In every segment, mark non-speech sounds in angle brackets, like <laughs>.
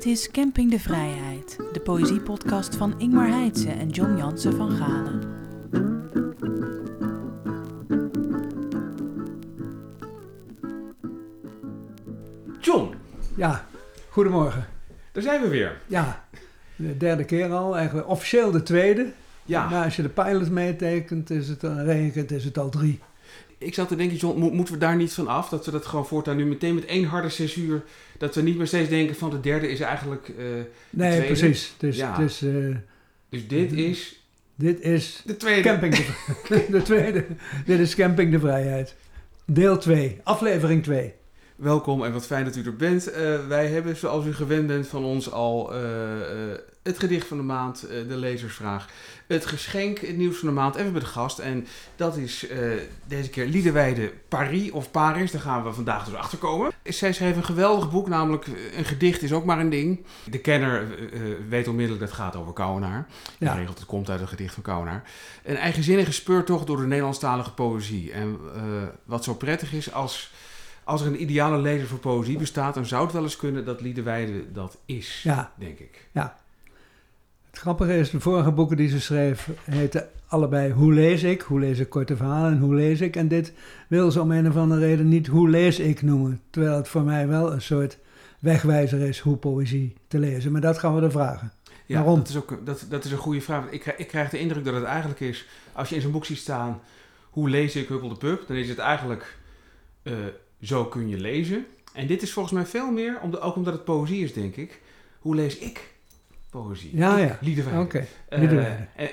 Dit is Camping de Vrijheid, de poëziepodcast van Ingmar Heitse en John Jansen van Galen. John, Ja, goedemorgen. daar zijn we weer. Ja, de derde keer al, eigenlijk officieel de tweede. Ja, Maar als je de pilot meetekent, is het rekent, is het al drie. Ik zat te denken, John, mo- moeten we daar niet van af? Dat we dat gewoon voortaan nu meteen met één harde zes uur... dat we niet meer steeds denken van de derde is eigenlijk... eh, Nee, tweede? precies. Dus, Ja. dus eh, dus dit is dit is de tweede. Camping de, <laughs> de tweede. Dit is Camping de Vrijheid. Deel 2, aflevering 2. Welkom en wat fijn dat u er bent. Eh, wij hebben, zoals u gewend bent van ons, al eh, eh, het gedicht van de maand, de lezersvraag, het geschenk, het nieuws van de maand en we hebben de gast. En dat is deze keer Liedewijde Paris of Paris. Daar gaan we vandaag dus achter komen. Zij schreef een geweldig boek, namelijk een gedicht is ook maar een ding. De kenner weet onmiddellijk dat het gaat over Kouwenaar. Ja. Geregeld, het komt uit het gedicht van Kouwenaar. Een eigenzinnige speurtocht door de Nederlandstalige poëzie. En wat zo prettig is als... Als er een ideale lezer voor poëzie bestaat, dan zou het wel eens kunnen dat Liedewijde dat is, Ja, denk ik. het grappige is, de vorige boeken die ze schreef, heten allebei Hoe lees ik? Hoe lees ik korte verhalen en Hoe lees ik? En dit wil ze om een of andere reden niet Hoe lees ik noemen. Terwijl het voor mij wel een soort wegwijzer is hoe poëzie te lezen. Maar dat gaan we er vragen. Ja, Waarom? Dat is, ook, dat, dat is een goede vraag. Ik, krijg- ik krijg de indruk dat het eigenlijk is, als je in zo'n boek ziet staan, hoe lees ik Huppel de Pup, dan is het eigenlijk, eh, zo kun je lezen. En dit is volgens mij veel meer, om de, ook omdat het poëzie is, denk ik, hoe lees ik poëzie? Ja, Ik, ja. Liedewijde. Oké, Eh, en,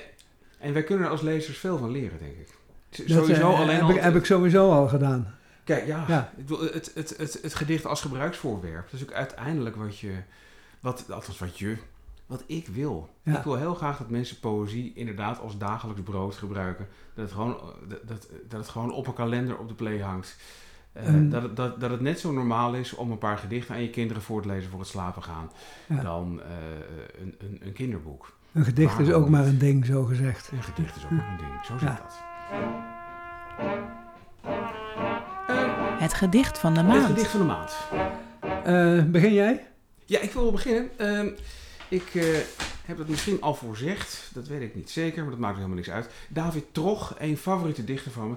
en wij kunnen er als lezers veel van leren, denk ik. Dat, Sowieso eh, alleen heb, al... ik, heb ik sowieso al gedaan. Kijk, ja, het, het, het, het gedicht als gebruiksvoorwerp. Dat is ook uiteindelijk wat je, wat, althans wat je, wat ik wil. Ja. Ik wil heel graag dat mensen poëzie inderdaad als dagelijks brood gebruiken. Dat het gewoon, dat, dat, dat het gewoon op een kalender op de play hangt. Eh, En- dat, het, dat, dat het net zo normaal is om een paar gedichten aan je kinderen voor te lezen voor het slapen gaan. Ja. Dan eh, een, een, een kinderboek. Een gedicht is ook maar een ding, zo gezegd. Een gedicht is ook maar een ding. Zo zit Ja. dat. Het gedicht van de het maand. gedicht van de maand. Eh, begin jij? Ja, ik wil wel beginnen. Ehm, ik eh, heb het misschien al voorzegd, dat weet ik niet zeker, maar dat maakt helemaal niks uit. David Trog, een favoriete dichter van me,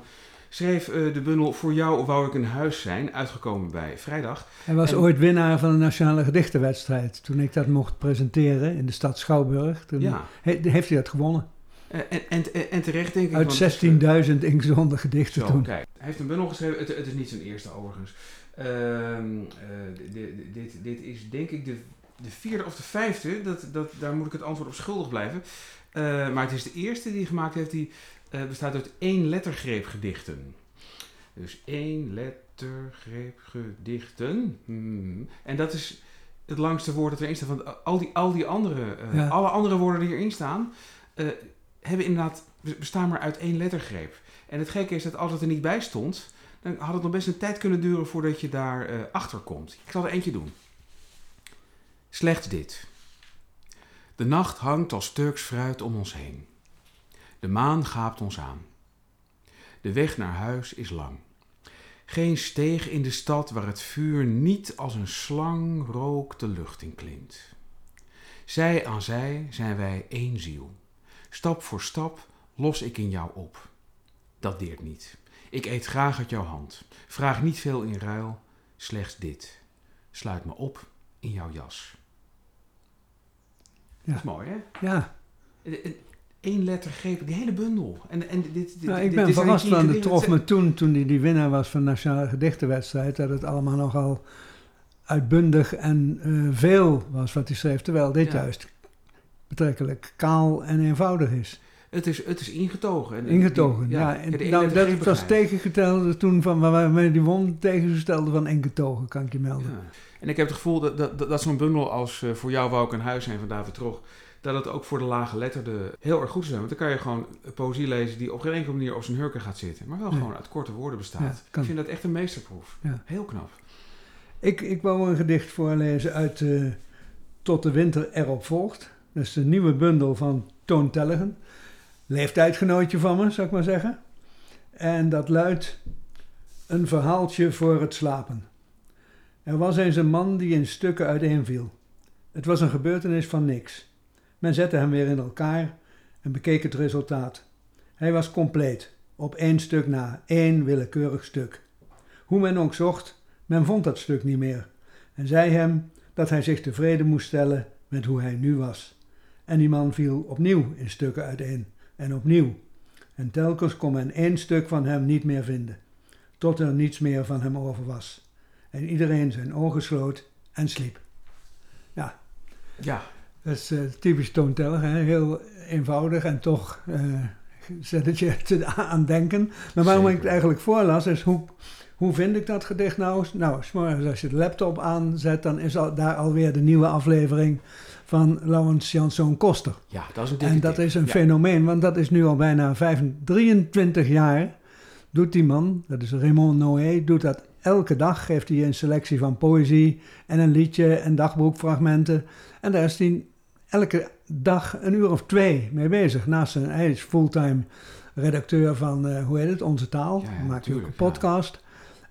schreef eh, de bundel Voor jou wou ik een huis zijn, uitgekomen bij Vrijdag. Hij was En- ooit winnaar van de Nationale Gedichtenwedstrijd. Toen ik dat mocht presenteren in de stad Schouwburg. Toen Ja, he- heeft hij dat gewonnen. Eh, en, en, en, terecht denk ik. Uit want het is, eh, 16.000 ingezonden gedichten Zo, toen. kijk. Hij heeft een bundel geschreven, het, het is niet zijn eerste overigens. Ehm, eh, dit, dit, is denk ik de, de vierde of de vijfde, dat, dat, daar moet ik het antwoord op schuldig blijven. Maar het is de eerste die gemaakt heeft, die eh, bestaat uit één lettergreep gedichten. Dus één lettergreep gedichten. Hmm. En dat is het langste woord dat erin staat. Want al die, al die andere, eh, Ja. alle andere woorden die erin staan, eh, hebben inderdaad, bestaan maar uit één lettergreep. En het gekke is dat als het er niet bij stond, dan had het nog best een tijd kunnen duren voordat je daar eh, achter komt. Ik zal er eentje doen. Slechts dit. De nacht hangt als Turks fruit om ons heen. De maan gaapt ons aan. De weg naar huis is lang. Geen steeg in de stad waar het vuur niet als een slang rook de lucht in klimt. Zij aan zij zijn wij één ziel. Stap voor stap los ik in jou op. Dat deert niet. Ik eet graag uit jouw hand. Vraag niet veel in ruil, slechts dit. Sluit me op in jouw jas. Ja. Dat is mooi, hè? Ja, Eén letter greep, die hele bundel. En, en dit, dit, nou, ik ben dit verrast van de gedichten. trof me toen, toen hij die winnaar was van de Nationale Gedichtenwedstrijd, dat het allemaal nogal uitbundig en eh, veel was wat hij schreef. Terwijl dit Ja. juist betrekkelijk kaal en eenvoudig is. Het is, het is ingetogen. En- Ingetogen, die- ja. En de één nou, dat was begrijp. tegengeteld toen van waarmee die won, tegengestelde van ingetogen, kan ik je melden. Ja. En ik heb het gevoel dat, dat, dat, dat zo'n bundel als eh, Voor jou wou ik een huis zijn van David Trog, dat het ook voor de lage letterden heel erg goed zou zijn. Want dan kan je gewoon poëzie lezen die op geen enkele manier op zijn hurken gaat zitten, maar wel gewoon uit korte woorden bestaat. Ja, ik vind dat echt een meesterproef. Ja. Heel knap. Ik, ik wou een gedicht voorlezen uit eh, Tot de winter erop volgt. Dat is de nieuwe bundel van Toon Tellegen. Leeftijdgenootje van me, zou ik maar zeggen. En dat luidt een verhaaltje voor het slapen. Er was eens een man die in stukken uiteenviel. Het was een gebeurtenis van niks. Men zette hem weer in elkaar en bekeek het resultaat. Hij was compleet, op één stuk na, één willekeurig stuk. Hoe men ook zocht, men vond dat stuk niet meer en zei hem dat hij zich tevreden moest stellen met hoe hij nu was. En die man viel opnieuw in stukken uiteen en opnieuw. En telkens kon men één stuk van hem niet meer vinden, tot er niets meer van hem over was. En iedereen zijn ogen sloot en sliep. Ja, Ja, dat is eh, typisch toontellig, hè? heel eenvoudig en toch eh, zet het je <laughs> te, aan denken. Maar waarom ik het eigenlijk voorlas is hoe, hoe vind ik dat gedicht nou? Nou, als je de laptop aanzet, dan is al, daar alweer de nieuwe aflevering van Laurens Janszoon Koster. ja, dat is een En dat is een Ja. fenomeen, want dat is nu al bijna 25, 23 jaar. Doet die man, dat is Raymond Noé, doet dat elke dag. Geeft hij een selectie van poëzie en een liedje en dagboekfragmenten. En daar is hij elke dag een uur of twee mee bezig. Naast zijn, hij is fulltime redacteur van, eh, hoe heet het, Onze Taal. Ja, ja, Hij maakt ook tuurlijk, een ja. podcast.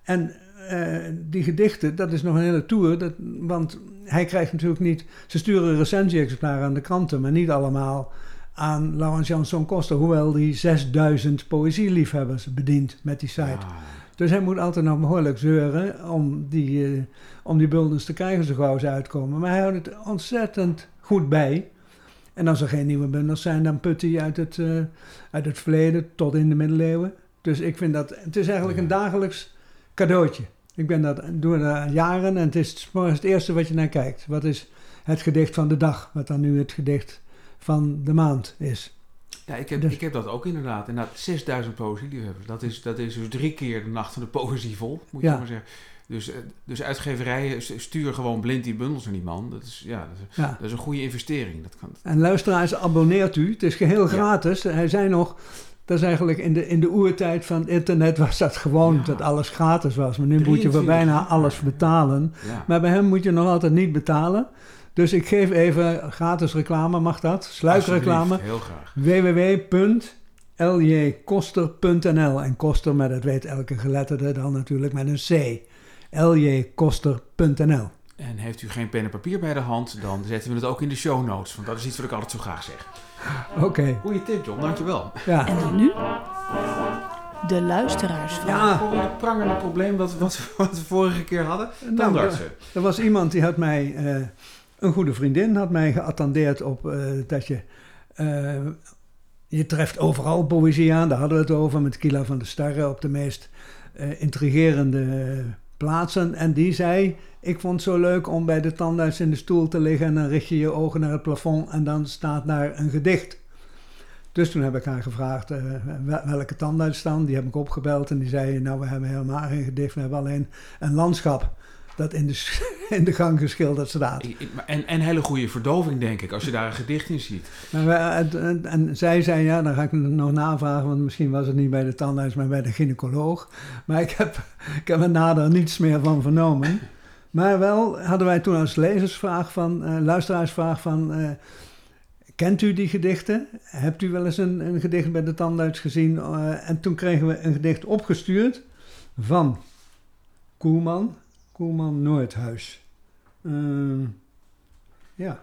En eh, die gedichten, dat is nog een hele tour. Dat, want hij krijgt natuurlijk niet... Ze sturen recensie-exemplaren aan de kranten, maar niet allemaal aan Laurens Jansson Koster. Hoewel die 6000 poëzieliefhebbers bedient met die site. Dus hij moet altijd nog behoorlijk zeuren om die, eh, om die buldens te krijgen zo gauw ze uitkomen. Maar hij houdt het ontzettend goed bij. En als er geen nieuwe bundels zijn, dan put hij uit het, eh, uit het verleden tot in de middeleeuwen. Dus ik vind dat, het is eigenlijk een dagelijks cadeautje. Ik ben dat, doe dat jaren en het is het eerste wat je naar kijkt. Wat is het gedicht van de dag? Wat dan nu het gedicht van de maand is. Ja, ik heb, Dus- ik heb dat ook inderdaad. Inderdaad, 6000 poëzieliefhebbers. Dat is, dat is dus drie keer de nacht van de poëzie vol, moet je Ja. maar zeggen. Dus, eh, dus uitgeverijen st- sturen gewoon blind die bundels aan die man. Dat is, ja, dat is, Ja. dat is een goede investering. Dat kan, En luisteraars, abonneert u. Het is geheel gratis. Hij zei nog, dat is eigenlijk in de, in de oertijd van internet was dat gewoon Ja. dat alles gratis was. Maar nu moet je voor 23 bijna alles betalen. Maar bij hem moet je nog altijd niet betalen. Dus ik geef even gratis reclame, mag dat? Sluikreclame. Heel graag. www.ljkoster.nl En koster, maar dat weet elke geletterde dan natuurlijk met een C. ljkoster.nl En heeft u geen pen en papier bij de hand, dan zetten we het ook in de show notes. Want dat is iets wat ik altijd zo graag zeg. <laughs> Oké, Goeie tip, John. Dankjewel. ja. En dan nu de luisteraarsvraag. Ja. Voor een prangende probleem wat, wat, wat we vorige keer hadden. Nou, Tandartsen. Er was iemand die had mij, eh, een goede vriendin, had mij geattendeerd op eh, dat je, eh, je treft overal poëzie aan. Daar hadden we het over met Kila van der Starre op de meest eh, intrigerende plaatsen. En die zei, ik vond het zo leuk om bij de tandarts in de stoel te liggen en dan richt je je ogen naar het plafond en dan staat daar een gedicht. Dus toen heb ik haar gevraagd eh, wel- welke tandarts dan. Die heb ik opgebeld en die zei, nou we hebben helemaal geen gedicht, we hebben alleen een landschap dat in de, <laughs> in de gang geschilderd staat. En, en hele goede verdoving, denk ik, als je daar een gedicht in ziet. Maar en, en- en zij zei, ja, dan ga ik nog navragen, want misschien was het niet bij de tandarts, maar bij de gynaecoloog. Maar ik heb, ik heb er nader niets meer van vernomen. Maar wel hadden wij toen als lezersvraag van, eh, luisteraarsvraag van, eh, kent u die gedichten? Hebt u wel eens een, een gedicht bij de tandarts gezien? Eh, en toen kregen we een gedicht opgestuurd van Koelman, Koelman Noordhuis. Ehm, ja,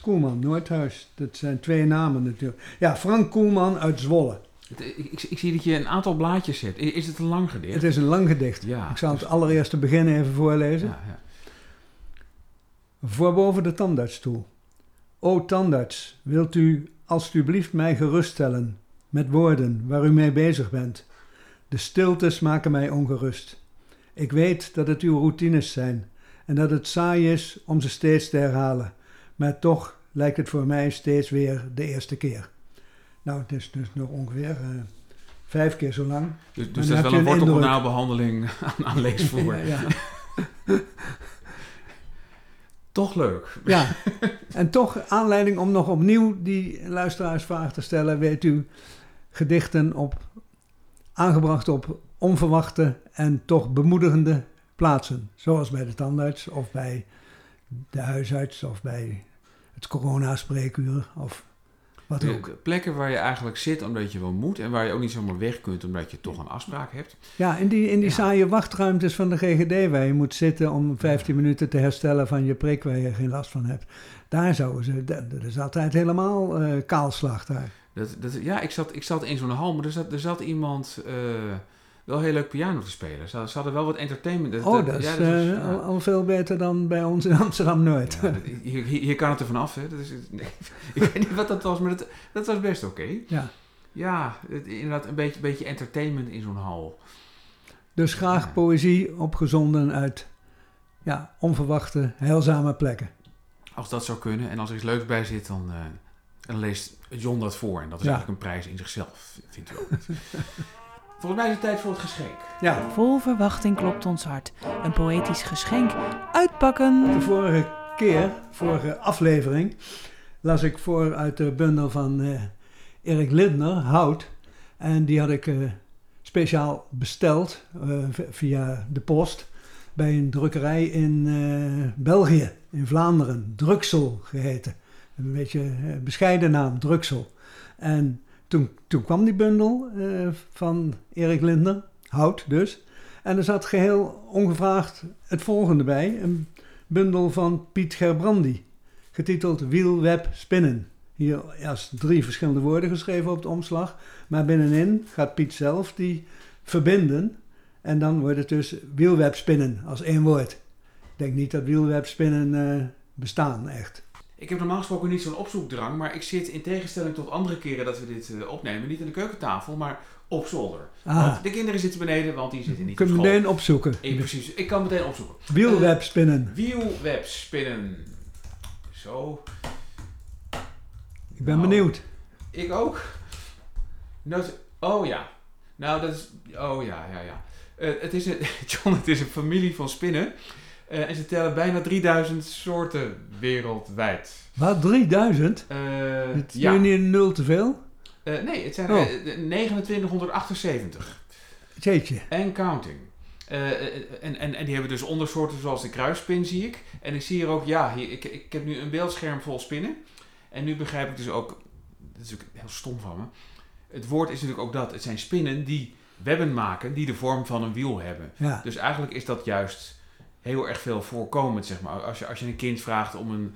Koelman, Noordhuis. Dat zijn twee namen natuurlijk. Ja, Frank Koelman uit Zwolle. Het- Ik, ik, zie dat je een aantal blaadjes zet. I- Is het een lang gedicht? Het is een lang gedicht. Ja. Ik zal het dus- allereerste begin even voorlezen. Ja, ja. Voor boven de tandartsstoel. O tandarts, wilt u alstublieft mij geruststellen met woorden waar u mee bezig bent? De stiltes maken mij ongerust. Ik weet dat het uw routines zijn en dat het saai is om ze steeds te herhalen, maar toch lijkt het voor mij steeds weer de eerste keer. Nou, het is dus nog ongeveer eh, vijf keer zo lang. Dus, dus dat is wel een wortelkanaalbehandeling <laughs> aan, aan leesvoer. Ja, ja. <laughs> Toch leuk. Ja, en toch aanleiding om nog opnieuw die luisteraarsvraag te stellen. Weet u, gedichten op, aangebracht op onverwachte en toch bemoedigende plaatsen. Zoals bij de tandarts of bij de huisarts of bij het coronaspreekuur. Of Wat ook. de plekken waar je eigenlijk zit omdat je wel moet en waar je ook niet zomaar weg kunt omdat je toch een afspraak hebt. Ja, in die, in die Ja. saaie wachtruimtes van de GGD waar je moet zitten om 15 minuten te herstellen van je prik waar je geen last van hebt. Daar zouden ze, dat, dat is altijd helemaal eh, kaalslag daar. Dat, dat, ja, ik zat, ik zat in zo'n hal, maar er zat, er zat iemand eh, wel heel leuk piano te spelen. Ze, ze hadden wel wat entertainment. Dat- Oh, dat is ja, eh, ja. al, al veel beter dan bij ons in Amsterdam Noord. Ja, dat- hier, hier, kan het er vanaf, hè. Dat is, <laughs> nee, ik weet niet wat dat was, maar dat, dat was best oké. Ja. Ja, het- inderdaad een beetje, beetje entertainment in zo'n hal. Dus graag poëzie opgezonden uit ja, onverwachte, heilzame plekken. Als dat zou kunnen en als er iets leuks bij zit, dan, eh, dan leest John dat voor. En dat is eigenlijk een prijs in zichzelf, vindt u ook. <laughs> Volgens mij is het tijd voor het geschenk. Ja, Vol verwachting klopt ons hart. Een poëtisch geschenk. Uitpakken! de vorige keer, vorige aflevering, las ik voor uit de bundel van eh, Erik Lindner, Hout. En die had ik eh, speciaal besteld eh, via de post bij een drukkerij in eh, België, in Vlaanderen. Druksel geheten. Een beetje bescheiden naam, Druksel. En toen, toen kwam die bundel eh, van Erik Lindner, Hout dus. En er zat geheel ongevraagd het volgende bij. Een bundel van Piet Gerbrandi, getiteld Wielweb Spinnen. Hier als drie verschillende woorden geschreven op de omslag. Maar binnenin gaat Piet zelf die verbinden. En dan wordt het dus wielweb spinnen als één woord. Ik denk niet dat wielweb spinnen eh, bestaan, echt. Ik heb normaal gesproken niet zo'n opzoekdrang, maar ik zit in tegenstelling tot andere keren dat we dit eh, opnemen, niet aan de keukentafel, maar op zolder. Ah, Want de kinderen zitten beneden, want die zitten niet kun op je school. meteen opzoeken. Ik, precies, ik kan meteen opzoeken. Wielweb spinnen. Wielweb spinnen. Zo, Ik ben Nou. benieuwd. ik ook. Noot- oh ja. Nou, dat is. Oh ja, ja, ja. Eh, het is een, <laughs> John, het is een familie van spinnen. Eh, en ze tellen bijna 3000 soorten wereldwijd. Wat, 3000? Eh, Het is ja. nu niet een nul te veel? Eh, nee, het zijn Oh. eh, 2978. Jeetje. En counting. En, en, en die hebben dus ondersoorten zoals de kruisspin, zie ik. En ik zie hier ook, ja, hier, ik, ik heb nu een beeldscherm vol spinnen. En nu begrijp ik dus ook, dat is ook heel stom van me. Het woord is natuurlijk ook dat. Het zijn spinnen die webben maken, die de vorm van een wiel hebben. Ja. Dus eigenlijk is dat juist heel erg veel voorkomend, zeg maar. Als je, als je een kind vraagt om een,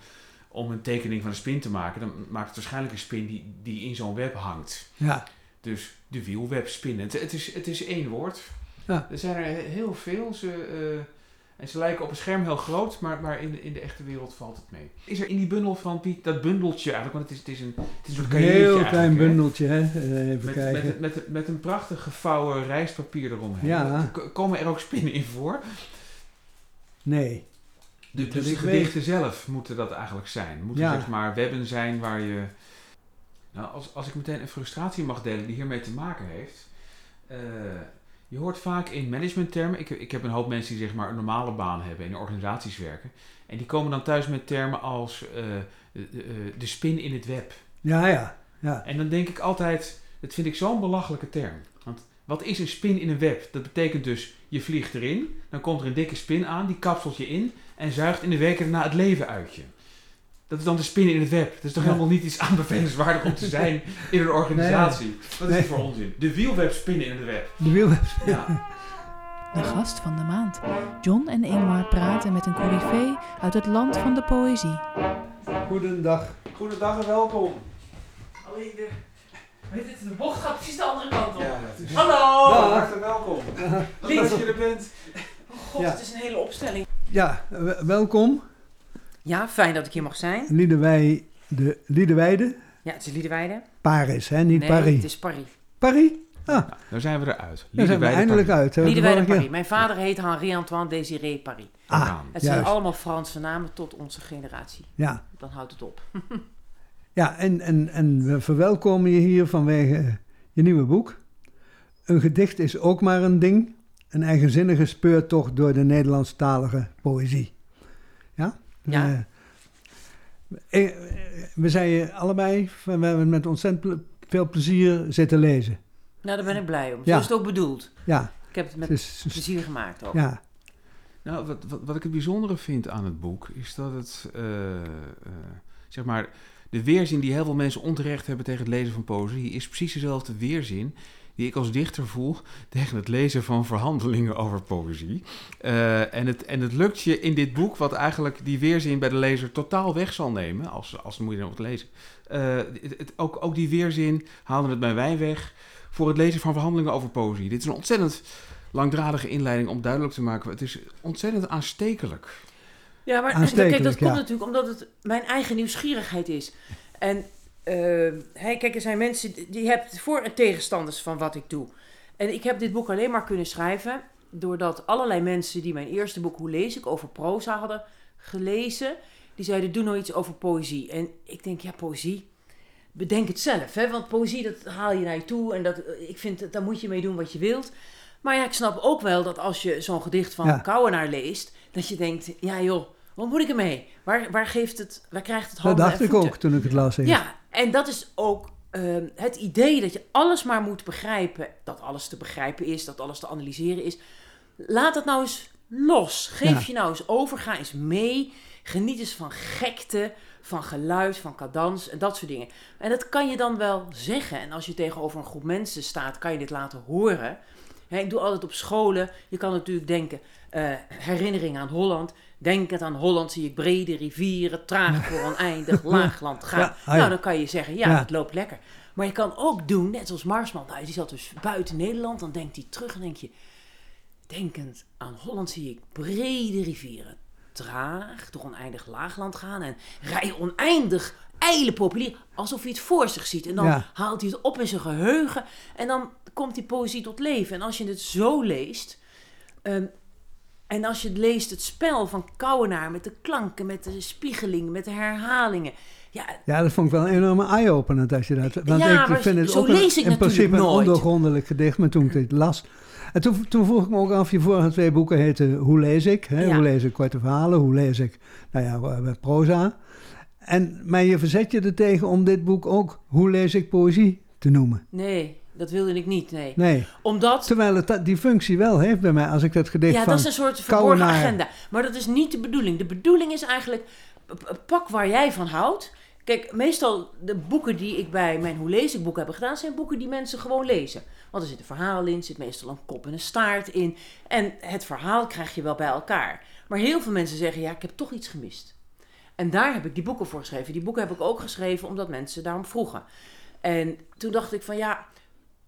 om een tekening van een spin te maken, dan maakt het waarschijnlijk een spin die, die in zo'n web hangt. Ja. Dus de wielwebspinnen. Het, het, is, het is één woord. Ja. Er zijn er he- heel veel. Ze, eh, en ze lijken op een scherm heel groot, maar, maar in, de, in de echte wereld valt het mee. Is er in die bundel van Piet, dat bundeltje eigenlijk, want het is, het is een, het is een heel klein bundeltje, hè? Eh, Even Met, kijken. met, met, met een prachtig gevouwen rijstpapier eromheen. Ja. Komen er ook spinnen in voor? Nee. De, dus de gedichten zelf moeten dat eigenlijk zijn. Moeten Ja. zeg maar webben zijn waar je... Nou, als, als ik meteen een frustratie mag delen die hiermee te maken heeft. eh, je hoort vaak in managementtermen... Ik, ik heb een hoop mensen die zeg maar een normale baan hebben en in organisaties werken. En die komen dan thuis met termen als eh, de, de, eh, de spin in het web. Ja, ja. ja. En dan denk ik altijd, dat vind ik zo'n belachelijke term. Want wat is een spin in een web? Dat betekent dus, je vliegt erin, dan komt er een dikke spin aan, die kapselt je in en zuigt in de weken daarna het leven uit je. Dat is dan de spin in het web. Dat is toch Ja. helemaal niet iets aanbevelenswaardig om te zijn in een organisatie. Wat is Nee. dit voor onzin? De wielweb spinnen in het web. De wielweb. Ja. De gast van de maand. John en Ingmar praten met een coryfee uit het land van de poëzie. Goedendag. Goedendag en welkom. Alleen de, weet het, de bocht gaat precies de andere kant op. Ja, is Hallo! Hartelijk welkom. Leuk dat je er bent. Oh god, Ja. het is een hele opstelling. Ja, welkom. Ja, fijn dat ik hier mag zijn. Liedewij de Liedewijde. Ja, het is Liedewijde. Paris, hè? Niet nee, Paris. het is Paris. Paris? Nou, daar zijn we eruit. Daar zijn we eindelijk Paris. uit. hè, de Liedewijde vorige Paris. Mijn vader heet Henri-Antoine Désiré Paris. Ah. Het zijn juist. allemaal Franse namen tot onze generatie. Ja, Dan houdt het op. <laughs> ja en, en, en we verwelkomen je hier vanwege je nieuwe boek. Een gedicht is ook maar een ding. Een eigenzinnige speurtocht door de Nederlandstalige poëzie. Ja? Ja. Eh, eh, we zeiden allebei, van, we hebben met ontzettend veel plezier zitten lezen. Nou, daar ben ik blij om. Zo Ja. is het ook bedoeld. Ja, Ik heb het met plezier gemaakt ook. ja, Nou, wat, wat, wat ik het bijzondere vind aan het boek is dat het, eh, eh, zeg maar, de weerzin die heel veel mensen onterecht hebben tegen het lezen van poëzie, is precies dezelfde weerzin die ik als dichter voel <laughs> tegen het lezen van verhandelingen over poëzie. Eh, en, het, en het lukt je in dit boek, wat eigenlijk die weerzin bij de lezer totaal weg zal nemen, als, als moet je dan wat lezen. Eh, het, ook, ook die weerzin haalde het bij mij weg voor het lezen van verhandelingen over poëzie. Dit is een ontzettend langdradige inleiding om duidelijk te maken. Het is ontzettend aanstekelijk. Ja, maar kijk, dat komt ja. natuurlijk omdat het mijn eigen nieuwsgierigheid is. En eh, hey, kijk, er zijn mensen die hebben voor- en tegenstanders van wat ik doe. En ik heb dit boek alleen maar kunnen schrijven doordat allerlei mensen die mijn eerste boek Hoe lees ik over proza hadden gelezen, die zeiden doe nou iets over poëzie. En ik denk ja, poëzie, bedenk het zelf, hè? want poëzie dat haal je naar je toe en dat, ik vind dat- daar moet je mee doen wat je wilt. Maar ja, ik snap ook wel dat als je zo'n gedicht van Ja. Kouwenaar leest, dat je denkt, ja joh, wat moet ik ermee? Waar, waar, geeft het, waar krijgt het Dat handen dacht en ik ook toen ik het las. Ja, en dat is ook ehm, het idee dat je alles maar moet begrijpen. Dat alles te begrijpen is, dat alles te analyseren is. Laat het nou eens los. Geef Ja. je nou eens over, ga eens mee. Geniet eens van gekte, van geluid, van cadans en dat soort dingen. En dat kan je dan wel zeggen. En als je tegenover een groep mensen staat, kan je dit laten horen. Hè, ik doe altijd op scholen. Je kan natuurlijk denken, eh herinnering aan Holland. Denkend aan Holland zie ik brede rivieren, traag <laughs> voor oneindig, laagland gaan. Ja, ah. Nou, dan kan je zeggen, ja, Ja. het loopt lekker. Maar je kan ook doen, net zoals Marsman, nou, die zat dus buiten Nederland, dan denkt hij terug en denk je, denkend aan Holland zie ik brede rivieren, traag door oneindig laagland gaan en rij oneindig ijle populier, alsof hij het voor zich ziet. En dan Ja. haalt hij het op in zijn geheugen en dan komt die poëzie tot leven. En als je het zo leest, ehm, en als je leest het spel van Kouwenaar met de klanken, met de spiegelingen, met de herhalingen. Ja, Ja, dat vond ik wel een enorme eye-opener als je dat... Want Ja, ik vind het zo ook een- ik in principe een ondoorgrondelijk gedicht, maar toen ik dit las... En toen, toen vroeg ik me ook af, je vorige twee boeken heten Hoe lees ik? Hè? Ja. Hoe lees ik korte verhalen? Hoe lees ik, nou ja, eh, proza? En, maar je verzet je er tegen om dit boek ook Hoe lees ik poëzie te noemen. nee, dat wilde ik niet, nee. Nee, Omdat terwijl het die functie wel heeft bij mij als ik dat gedicht Ja, van... dat is een soort verborgen agenda. Maar dat is niet de bedoeling. De bedoeling is eigenlijk, pak waar jij van houdt. Kijk, meestal de boeken die ik bij mijn Hoe lees ik boek heb gedaan... zijn boeken die mensen gewoon lezen. Want er zit een verhaal in, zit meestal een kop en een staart in. En het verhaal krijg je wel bij elkaar. Maar heel veel mensen zeggen, ja, ik heb toch iets gemist. En daar heb ik die boeken voor geschreven. Die boeken heb ik ook geschreven omdat mensen daarom vroegen. En toen dacht ik van ja,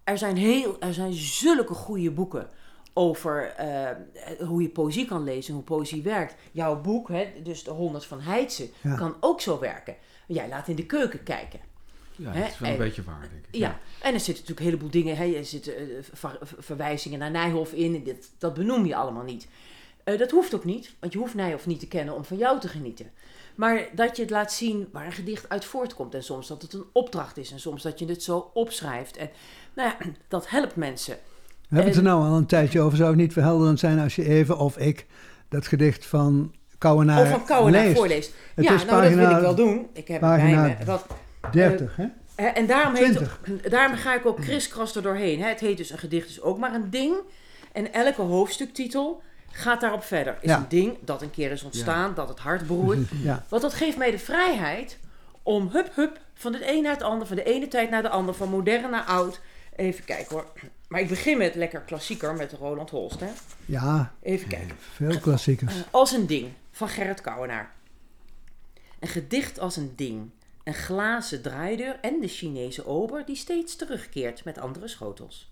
er zijn, heel, er zijn zulke goede boeken over eh, hoe je poëzie kan lezen, hoe poëzie werkt. Jouw boek, hè, dus de 100 van Heidse, Ja. kan ook zo werken. Jij laat in de keuken kijken. Ja, dat is wel een En- beetje waar, denk ik. Ja, en er zitten natuurlijk een heleboel dingen. Hè. Er zitten eh, ver- ver- verwijzingen naar Nijhoff in. En dit, dat benoem je allemaal niet. Eh, dat hoeft ook niet, want je hoeft Nijhoff niet te kennen om van jou te genieten. Maar dat je het laat zien waar een gedicht uit voortkomt. En soms dat het een opdracht is. En soms dat je het zo opschrijft. En nou ja, <clears throat> dat helpt mensen. We hebben het er nou al een tijdje over. Zou het niet verhelderend zijn als je even, of ik, dat gedicht van Kouwenaar of van Kouwenaar leest? voorleest. Het ja, is nou dat wil pagina ik wel doen. Ik heb pagina bij me. Dat, 30, hè? Hè, En daarom, heet, 20. <clears throat> daarom ga ik ook kriskras er doorheen. Hè. Het heet dus een gedicht is ook maar een ding. En elke hoofdstuktitel gaat daarop verder. Is Ja. een ding dat een keer is ontstaan, dat het hart beroert. <laughs> Ja. Want dat geeft mij de vrijheid om hup hup van het een naar het ander, van de ene tijd naar de ander, van modern naar oud. Even kijken hoor. Maar ik begin met lekker klassieker, met Roland Holst. Hè. ja, Even kijken. veel klassiekers. Eh, als een ding van Gerrit Kouwenaar. Een gedicht als een ding. Een glazen draaideur en de Chinese ober die steeds terugkeert met andere schotels.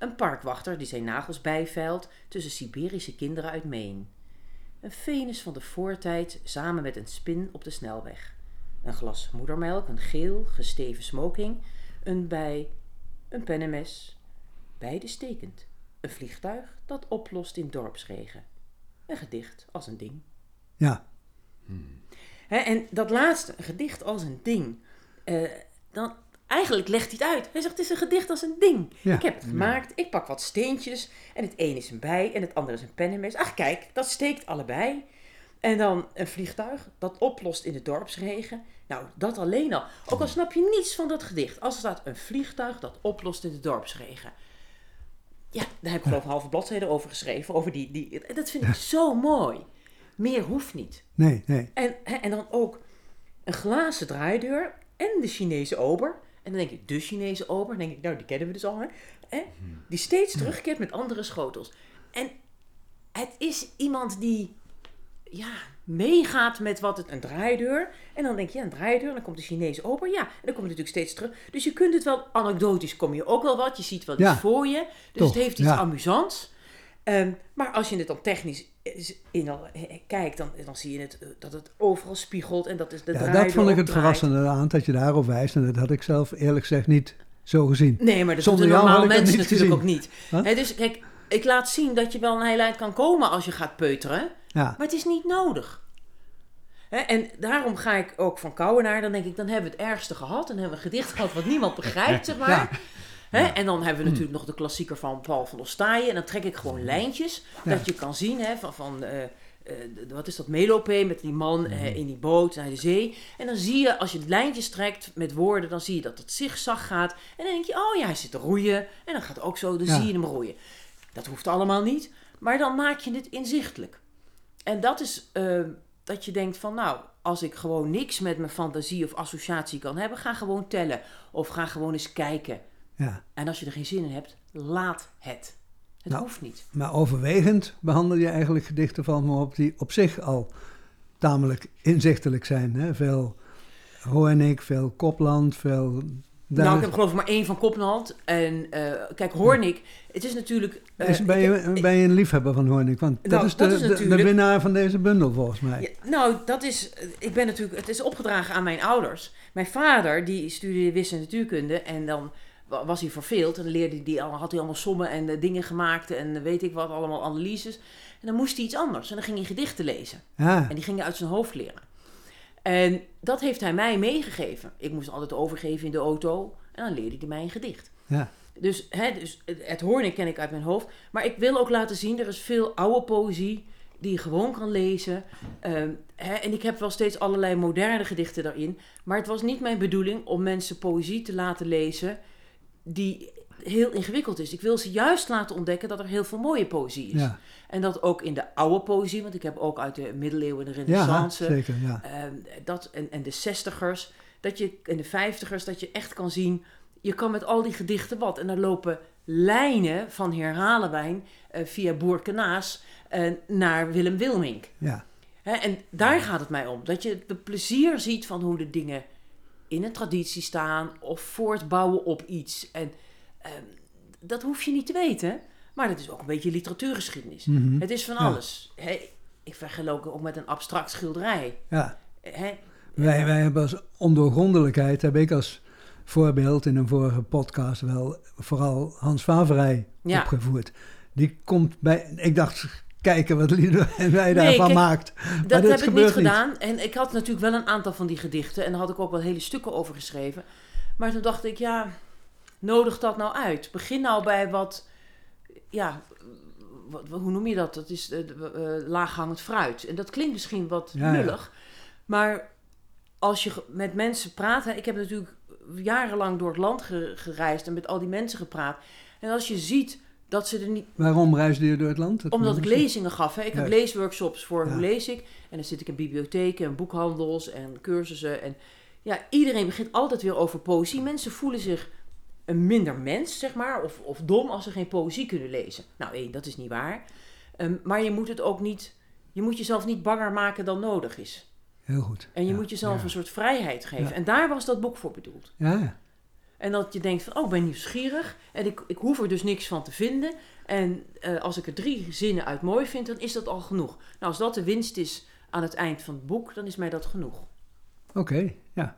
Een parkwachter die zijn nagels bijveilt tussen Siberische kinderen uit Maine. Een Venus van de voortijd samen met een spin op de snelweg. Een glas moedermelk, een geel gesteven smoking, een bij, een pennemes. Beide stekend. Een vliegtuig dat oplost in dorpsregen. Een gedicht als een ding. Ja, en dat laatste, een gedicht als een ding. eh, dan, eigenlijk legt hij het uit. Hij zegt, het is een gedicht als een ding. Ja. Ik heb het gemaakt, ik pak wat steentjes. En het een is een bij en het andere is een pennemes. Ach kijk, dat steekt allebei. En dan een vliegtuig dat oplost in de dorpsregen. Nou, dat alleen al. Ook al snap je niets van dat gedicht. Als er staat een vliegtuig dat oplost in de dorpsregen. Ja, daar heb ik geloof ik een halve bladzijde over geschreven. Over die, die, dat vind ik zo mooi. Meer hoeft niet. nee, nee. En, en dan ook een glazen draaideur en de Chinese ober. En dan denk ik, de Chinese ober. Dan denk ik, nou, die kennen we dus al. Hè? Hè? Die steeds terugkeert met andere schotels. En het is iemand die ja, meegaat met wat het een draaideur. En dan denk je, ja, een draaideur. Dan komt de Chinese ober. Ja, en dan komt het natuurlijk steeds terug. Dus je kunt het wel, anekdotisch kom je ook wel wat. Je ziet wel iets Ja, voor je. Dus toch, het heeft iets ja. amusants. Ehm, maar als je het dan technisch is- in al, eh, kijkt, dan, dan zie je het, eh, dat het overal spiegelt. En dat is de Ja, dat vond ik het verrassende aan, dat je daarop wijst. En dat had ik zelf eerlijk gezegd niet zo gezien. Nee, maar dat Zonder doen normale mensen natuurlijk gezien. ook niet. Huh? Dus kijk, ik laat zien dat je wel een heel eind kan komen als je gaat peuteren. Ja, Maar het is niet nodig. En daarom ga ik ook van Kouwenaar, dan denk ik, dan hebben we het ergste gehad. Dan hebben we een gedicht gehad wat niemand begrijpt, <laughs> zeg maar. Ja. Hè, en dan hebben we natuurlijk nog de klassieker van Paul van Ostaaien. En dan trek ik gewoon lijntjes, dat je kan zien hè, van, van eh, eh, wat is dat, Melope met die man eh, in die boot naar de zee. En dan zie je, als je lijntjes trekt met woorden, dan zie je dat het zigzag gaat. En dan denk je, oh ja, hij zit te roeien. En dan gaat het ook zo, dan Ja. zie je hem roeien. Dat hoeft allemaal niet, maar dan maak je het inzichtelijk. En dat is dat je denkt van, nou, als ik gewoon niks met mijn fantasie of associatie kan hebben, ga gewoon tellen. Of ga gewoon eens kijken. Ja. En als je er geen zin in hebt, laat het. Het Nou. hoeft niet. Maar overwegend behandel je eigenlijk gedichten van me op die op zich al tamelijk inzichtelijk zijn. Hè? Veel Hoornik, veel Kopland, veel... Nou, ik heb geloof ik maar één van Kopland. En eh, kijk, Hoornik, het is natuurlijk... eh, Is, ben, je, heb- ik- ben je een liefhebber van Hoornik? Want dat Nou, is, de, dat is de- winnaar van deze bundel volgens mij. Ja, nou, dat is. Ik ben natuurlijk. Het is opgedragen aan mijn ouders. Mijn vader, die studeerde wiskunde en natuurkunde. En dan was hij verveeld. En dan leerde hij, al- had hij allemaal sommen en eh, dingen gemaakt. En eh, weet ik wat, allemaal analyses. En dan moest hij iets anders. En dan ging hij gedichten lezen. Ja, En die ging hij uit zijn hoofd leren. En dat heeft hij mij meegegeven. Ik moest altijd overgeven in de auto. En dan leerde hij mij een gedicht. ja, Dus, hè, dus het, het ken ik uit mijn hoofd. Maar ik wil ook laten zien, er is veel oude poëzie die je gewoon kan lezen. Ehm, hè, en ik heb wel steeds allerlei moderne gedichten daarin. Maar het was niet mijn bedoeling om mensen poëzie te laten lezen die heel ingewikkeld is. Ik wil ze juist laten ontdekken dat er heel veel mooie poëzie is. ja. En dat ook in de oude poëzie, want ik heb ook uit de middeleeuwen en de ja renaissance... zeker. Ja. Ehm, dat, en, en de zestigers, dat je, en de vijftigers, dat je echt kan zien, je kan met al die gedichten wat. En er lopen lijnen van Herhalenwijn eh, via Boerkenaas eh, naar Willem Wilmink. Ja. Hè, en daar gaat het mij om. Dat je de plezier ziet van hoe de dingen in een traditie staan of voortbouwen op iets. En ehm, dat hoef je niet te weten, maar dat is ook een beetje literatuurgeschiedenis. Mhm. Het is van Ja. alles. Hè, ik vergelijk ook met een abstract schilderij. ja. Wij, wij hebben als ondoorgrondelijkheid, heb ik als voorbeeld in een vorige podcast wel vooral Hans Faverij Ja. opgevoerd. Die komt bij, ik dacht, kijken wat Liedewijn <laughs> wij daarvan maakt. Dat heb ik niet gedaan. En ik had natuurlijk wel een aantal van die gedichten. En daar had ik ook wel hele stukken over geschreven. Maar toen dacht ik, ja, nodig dat nou uit. Begin nou bij wat, ja, wat, hoe noem je dat? Dat is eh, eh, laaghangend fruit. En dat klinkt misschien wat Ja. Maar als je met mensen praat... hè, Ik heb natuurlijk jarenlang door het land ge- gereisd en met al die mensen gepraat. En als je ziet dat ze er niet Waarom reisde je door het land? Dat omdat ik lezingen gaf. Hè. Ik heb leesworkshops voor Ja. hoe lees ik. En dan zit ik in bibliotheken en boekhandels en cursussen. En ja, iedereen begint altijd weer over poëzie. Mensen voelen zich een minder mens, zeg maar. Of, of dom als ze geen poëzie kunnen lezen. Nou, één, dat is niet waar. Ehm, maar je moet het ook niet... Je moet jezelf niet banger maken dan nodig is. Heel goed. En je Ja. moet jezelf Ja. een soort vrijheid geven. En daar was dat boek voor bedoeld. Ja. En dat je denkt van, oh, ik ben nieuwsgierig. En ik, ik hoef er dus niks van te vinden. En eh, als ik er drie zinnen uit mooi vind, dan is dat al genoeg. Nou, als dat de winst is aan het eind van het boek, dan is mij dat genoeg. Oké, ja.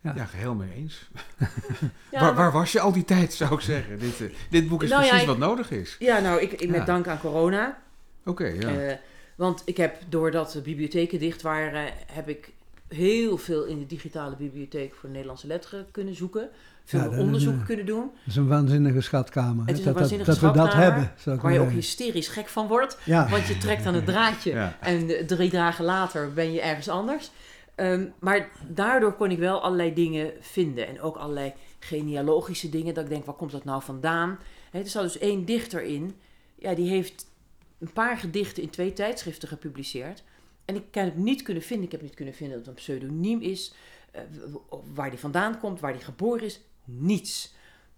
Ja. Ja, geheel mee eens. <laughs> Ja, waar, maar- waar was je al die tijd, zou ik zeggen? Dit, eh, dit boek is Nou ja, precies ik- wat nodig is. ja nou, ik, ik met Ja. dank aan corona. Oké, ja. Eh, want ik heb, doordat de bibliotheken dicht waren, heb ik heel veel in de digitale bibliotheek voor de Nederlandse letteren kunnen zoeken. Veel Ja, onderzoek kunnen doen. Dat is een waanzinnige schatkamer. hè, Het is een dat, dat, waanzinnige dat we dat schatkamer, hebben, zou ik Waar je ook hysterisch gek van wordt. Ja, Want je trekt aan het draadje Ja. en drie dagen later ben je ergens anders. Ehm, maar daardoor kon ik wel allerlei dingen vinden. En ook allerlei genealogische dingen. Dat ik denk, waar komt dat nou vandaan? Hè, er zat dus één dichter in. Ja, die heeft een paar gedichten in twee tijdschriften gepubliceerd. En ik kan het niet kunnen vinden. Ik heb niet kunnen vinden dat het een pseudoniem is. eh, waar die vandaan komt, waar die geboren is. Niets.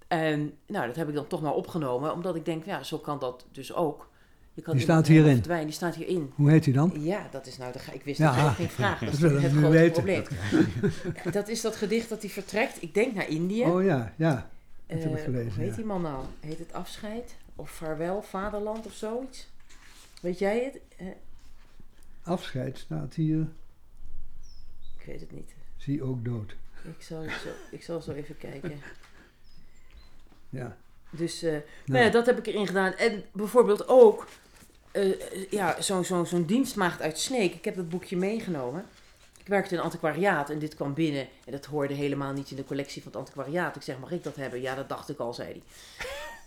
En nou, dat heb ik dan toch maar opgenomen. Omdat ik denk, ja, zo kan dat dus ook. Je kan Die staat hierin. verdwijnen. Die staat hierin. Hoe heet hij dan? Ja, dat is nou de. Ik wist Ja, dat je geen vraag. <laughs> Dat dat is het grote weten. probleem. <laughs> Dat is dat gedicht dat hij vertrekt. Ik denk naar Indië. Oh ja, ja. dat heb ik Eh, gelezen, Hoe heet ja. die man nou? Heet het Afscheid? Of Vaarwel, Vaderland of zoiets? Weet jij het? Afscheid staat hier. ik weet het niet. Zie ook dood. Ik zal, zo, ik zal zo even kijken. <laughs> Ja. Dus eh, Nou, nou ja, dat heb ik erin gedaan. En bijvoorbeeld ook eh, ja, zo'n zo, zo'n dienstmaagd uit Sneek. Ik heb dat boekje meegenomen. Ik werkte in een antiquariaat en dit kwam binnen. En dat hoorde helemaal niet in de collectie van het antiquariaat. Ik zeg, mag ik dat hebben? Ja, dat dacht ik al, zei hij.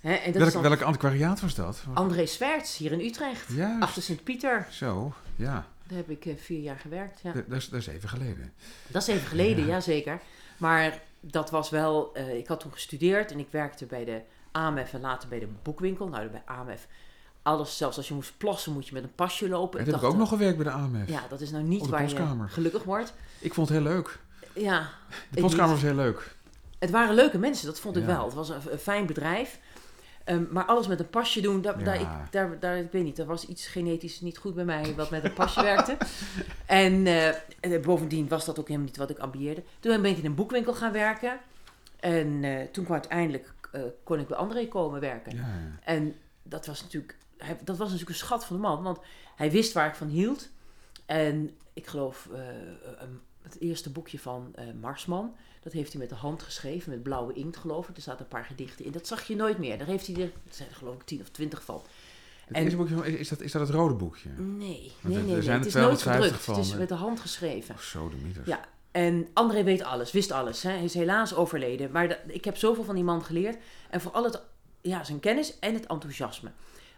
Hè, en dat Welk, is dan welk antiquariaat was dat? André Swerts hier in Utrecht. Juist. Achter Sint-Pieter. Zo, ja. Daar heb ik eh, vier jaar gewerkt. Ja. Dat, is, dat is even geleden. Dat is even geleden, Ja. zeker. Maar dat was wel... eh, ik had toen gestudeerd en ik werkte bij de AMF en later bij de boekwinkel. Nou, bij AMF. Alles, zelfs als je moest plassen, moet je met een pasje lopen. Dat heb ik ook nog gewerkt bij de AMF. Ja, dat is nou niet waar postkamer. je gelukkig wordt. Ik vond het heel leuk. Ja, De Ik postkamer was heel leuk. het waren leuke mensen, dat vond ik Ja. wel. Het was een, een fijn bedrijf. Ehm, maar alles met een pasje doen, daar, daar, ik, daar, daar, ik weet niet, er was iets genetisch niet goed bij mij wat met een pasje werkte. <laughs> En, eh, en bovendien was dat ook helemaal niet wat ik ambieerde. Toen ben ik in een boekwinkel gaan werken. En eh, toen kwam uiteindelijk, eh, kon ik bij André komen werken. Ja, ja. En dat was natuurlijk, hij, dat was natuurlijk een schat van de man, want hij wist waar ik van hield. En ik geloof, het eerste boekje van Marsman, dat heeft hij met de hand geschreven, met blauwe inkt geloof ik. Er zaten een paar gedichten in, dat zag je nooit meer. Daar heeft hij er, er zijn er geloof ik tien of twintig van. Het En- boekje, is dat, is dat het rode boekje? Nee, nee, nee, Het is nooit 250 gedrukt, van, het is met de hand geschreven. Oh, zo de. Ja. En André weet alles, wist alles. Hè. Hij is helaas overleden. Maar dat- ik heb zoveel van die man geleerd. En vooral het, ja, zijn kennis en het enthousiasme.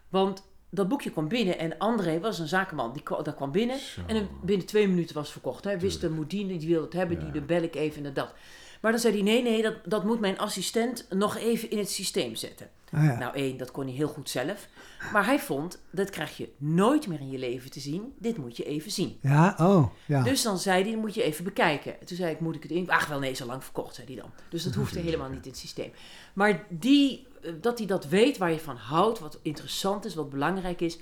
Want dat boekje kwam binnen en André was een zakenman. Die kwam, dat kwam binnen Zo. en binnen twee minuten was het verkocht. Hij wist de Moedine, die wilde het hebben, die de bel ik even en dat. Maar dan zei hij, nee, nee, dat, dat moet mijn assistent nog even in het systeem zetten. Ah ja. Nou, één, dat kon hij heel goed zelf. Maar hij vond, dat krijg je nooit meer in je leven te zien. Dit moet je even zien. Ja, oh, ja. Dus dan zei hij, dat moet je even bekijken. Toen zei ik, moet ik het in? Ach wel, nee, al lang verkocht, zei hij dan. Dus dat hoefde helemaal niet in het systeem. Maar die, dat hij dat weet waar je van houdt, wat interessant is, wat belangrijk is,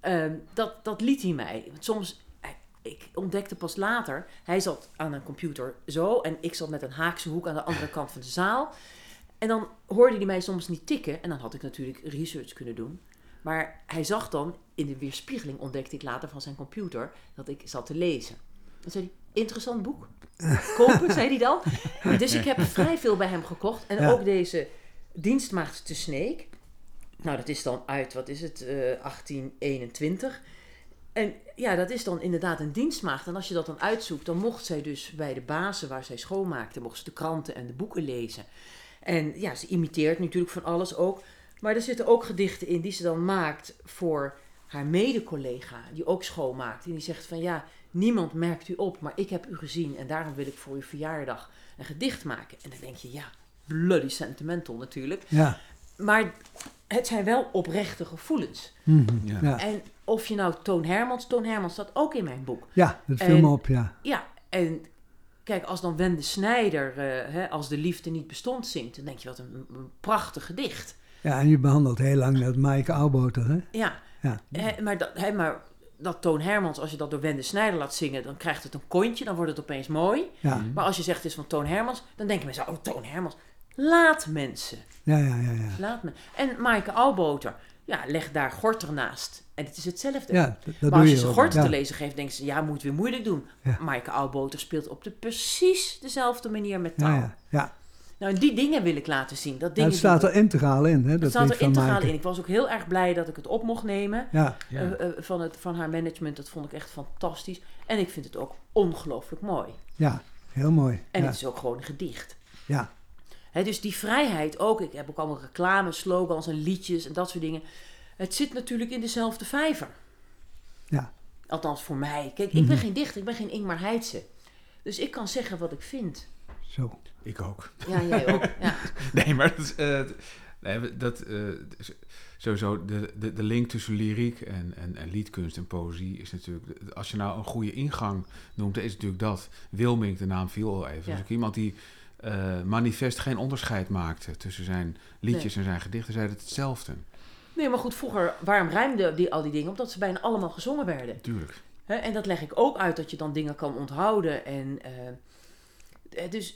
ehm, dat, dat liet hij mij. Want soms, eh, ik ontdekte pas later, hij zat aan een computer zo en ik zat met een haakse hoek aan de andere kant van de zaal. En dan hoorde hij mij soms niet tikken en dan had ik natuurlijk research kunnen doen. Maar hij zag dan, in de weerspiegeling ontdekte ik later van zijn computer, dat ik zat te lezen. Dan zei hij, interessant boek. <laughs> Kopen, zei hij dan. Dus ik heb vrij veel bij hem gekocht. En Ja. ook deze dienstmaagd te Sneek. Nou, dat is dan uit, wat is het, eh, 1821. En ja, dat is dan inderdaad een dienstmaagd. En als je dat dan uitzoekt, dan mocht zij dus bij de bazen waar zij schoonmaakte, mocht ze de kranten en de boeken lezen. En ja, ze imiteert natuurlijk van alles ook. Maar er zitten ook gedichten in die ze dan maakt voor haar mede-collega, die ook schoonmaakt. En die zegt van ja, niemand merkt u op, maar ik heb u gezien en daarom wil ik voor uw verjaardag een gedicht maken. En dan denk je, ja, bloody sentimental natuurlijk. Ja. Maar het zijn wel oprechte gevoelens. Mhm. Ja. Ja. En of je nou Toon Hermans, Toon Hermans staat ook in mijn boek. ja, dat viel En- me op, ja. Ja, en kijk, als dan Wende Snijder, eh, hè, als de liefde niet bestond, zingt, dan denk je wat een, een prachtig gedicht. Ja, en je behandelt heel lang dat Maaike Auwboter, hè? Ja, Ja. maar, dat, hè, maar dat Toon Hermans, als je dat door Wende Snijder laat zingen, dan krijgt het een kontje, dan wordt het opeens mooi. Ja, Maar als je zegt het is van Toon Hermans, dan denken mensen, oh Toon Hermans. Laat mensen. ja, ja, ja. ja. Laat me. En Maaike Auwboter, ja, leg daar Gorter naast. En het is hetzelfde. Ja, dat, maar als doe je ze ook. Gorter ja. te lezen geeft, denken ze, ja, moet het weer moeilijk doen. Ja. Maaike Auwboter speelt op de precies dezelfde manier met taal. Ja, ja, ja. Nou, en die dingen wil ik laten zien. Dat Ja, het staat er integraal in, hè? het Dat staat er integraal in. Ik was ook heel erg blij dat ik het op mocht nemen. Ja, Ja. eh, eh, van, het, van haar management. Dat vond ik echt fantastisch. En ik vind het ook ongelooflijk mooi. ja, heel mooi. En ja. het is ook gewoon een gedicht. Ja. Hè, dus die vrijheid ook. Ik heb ook allemaal reclame, slogans en liedjes en dat soort dingen. Het zit natuurlijk in dezelfde vijver. Ja. Althans voor mij. Kijk, ik ben Mhm. geen dichter, ik ben geen Ingmar Heitse. Dus ik kan zeggen wat ik vind. Zo. Ik ook. Ja, jij ook. Ja. <laughs> Nee, maar dat is, eh, Nee, we- dat, eh, s- sowieso, de, de, de link tussen lyriek en, en, en liedkunst en poëzie is natuurlijk... Als je nou een goede ingang noemt, is het natuurlijk dat. Wilming, de naam viel al even. Ja. Dus ook iemand die eh, manifest geen onderscheid maakte tussen zijn liedjes en zijn gedichten, zei het hetzelfde. Nee, maar goed, vroeger, waarom rijmden die, al die dingen? Omdat ze bijna allemaal gezongen werden. Tuurlijk. En dat leg ik ook uit, dat je dan dingen kan onthouden. En, eh, eh, dus,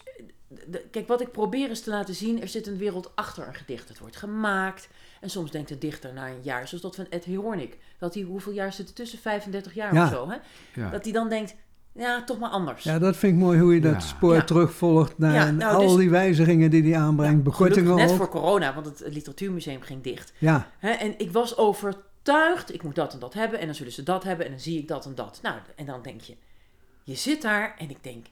kijk, wat ik probeer is te laten zien, er zit een wereld achter een gedicht. Het wordt gemaakt. En soms denkt de dichter na een jaar, zoals dat van Ed Heornik. Dat hij, hoeveel jaar zit er tussen? 35 jaar Ja. of zo. Hè? Ja. Dat hij dan denkt, ja, toch maar anders. Ja, dat vind ik mooi hoe je dat Ja. spoor Ja. terugvolgt naar Ja, nou, al dus- die wijzigingen die hij aanbrengt, bekortingen net ook. voor corona, want het, het literatuurmuseum ging dicht. Ja, Hè, en ik was overtuigd, ik moet dat en dat hebben. En dan zullen ze dat hebben en dan zie ik dat en dat. Nou, en dan denk je, je zit daar en ik denk,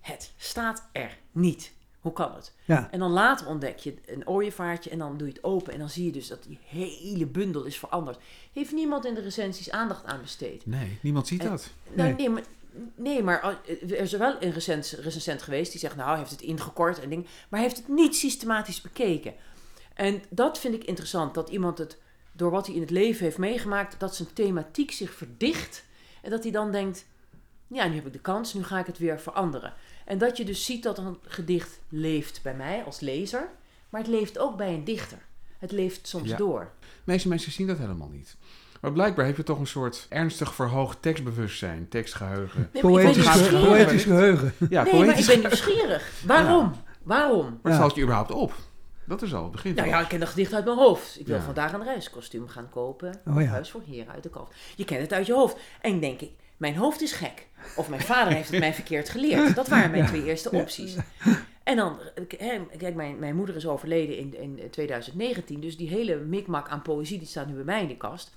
het staat er niet. Hoe kan het? ja. En dan later ontdek je een ooievaartje en dan doe je het open. En dan zie je dus dat die hele bundel is veranderd. Heeft niemand in de recensies aandacht aan besteed? Nee, niemand ziet En- dat. Nou, Nee. nee, maar, nee, maar er is wel een recens, recensent geweest die zegt, nou, hij heeft het ingekort en ding, maar hij heeft het niet systematisch bekeken. En dat vind ik interessant, dat iemand het, door wat hij in het leven heeft meegemaakt, dat zijn thematiek zich verdicht en dat hij dan denkt, ja, nu heb ik de kans, nu ga ik het weer veranderen. En dat je dus ziet dat een gedicht leeft bij mij als lezer, maar het leeft ook bij een dichter. Het leeft soms Ja. door. De meeste mensen zien dat helemaal niet. Maar blijkbaar heb je toch een soort ernstig verhoogd tekstbewustzijn, tekstgeheugen. Nee, maar ik ben Poëtisch, ge- nieuwsgierig. poëtisch geheugen. Ja, Nee, maar ik ben nieuwsgierig. Waarom? Waarom? Maar Ja. valt je überhaupt op? Dat is al het begin. Nou ja, ik ken dat gedicht uit mijn hoofd. Ik wil Ja. vandaag een reiskostuum gaan kopen. Oh ja. Huis voor heren uit de kast. Je kent het uit je hoofd. En denk ik, mijn hoofd is gek. Of mijn vader heeft het mij verkeerd geleerd. Dat waren mijn twee eerste opties. En dan, hè, kijk, mijn, mijn moeder is overleden in, in 2019. Dus die hele mikmak aan poëzie, die staat nu bij mij in de kast.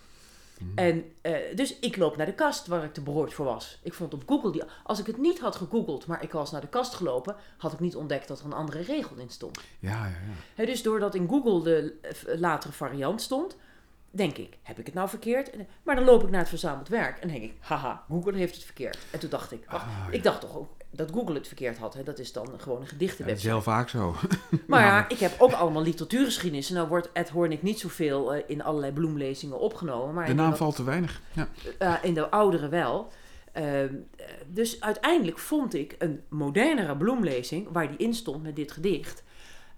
En eh, dus ik loop naar de kast waar ik te beroerd voor was. Ik vond op Google, die, als ik het niet had gegoogeld, maar ik was naar de kast gelopen, had ik niet ontdekt dat er een andere regel in stond. Ja, ja, ja. Dus doordat in Google de eh, latere variant stond, denk ik, heb ik het nou verkeerd? Maar dan loop ik naar het verzameld werk en denk ik, haha, Google heeft het verkeerd. En toen dacht ik, wacht, Ah, ja. ik dacht toch ook dat Google het verkeerd had. Hè? Dat is dan gewoon een Ja, dat is gedichtenwebsite. heel vaak zo. <laughs> Maar Ja. ik heb ook allemaal literatuurgeschiedenis. En nou wordt Ed Hornik niet zoveel eh, in allerlei bloemlezingen opgenomen. Maar De naam valt te weinig. Ja. eh, in de oudere wel. Ehm, eh, dus uiteindelijk vond ik een modernere bloemlezing waar die in stond met dit gedicht.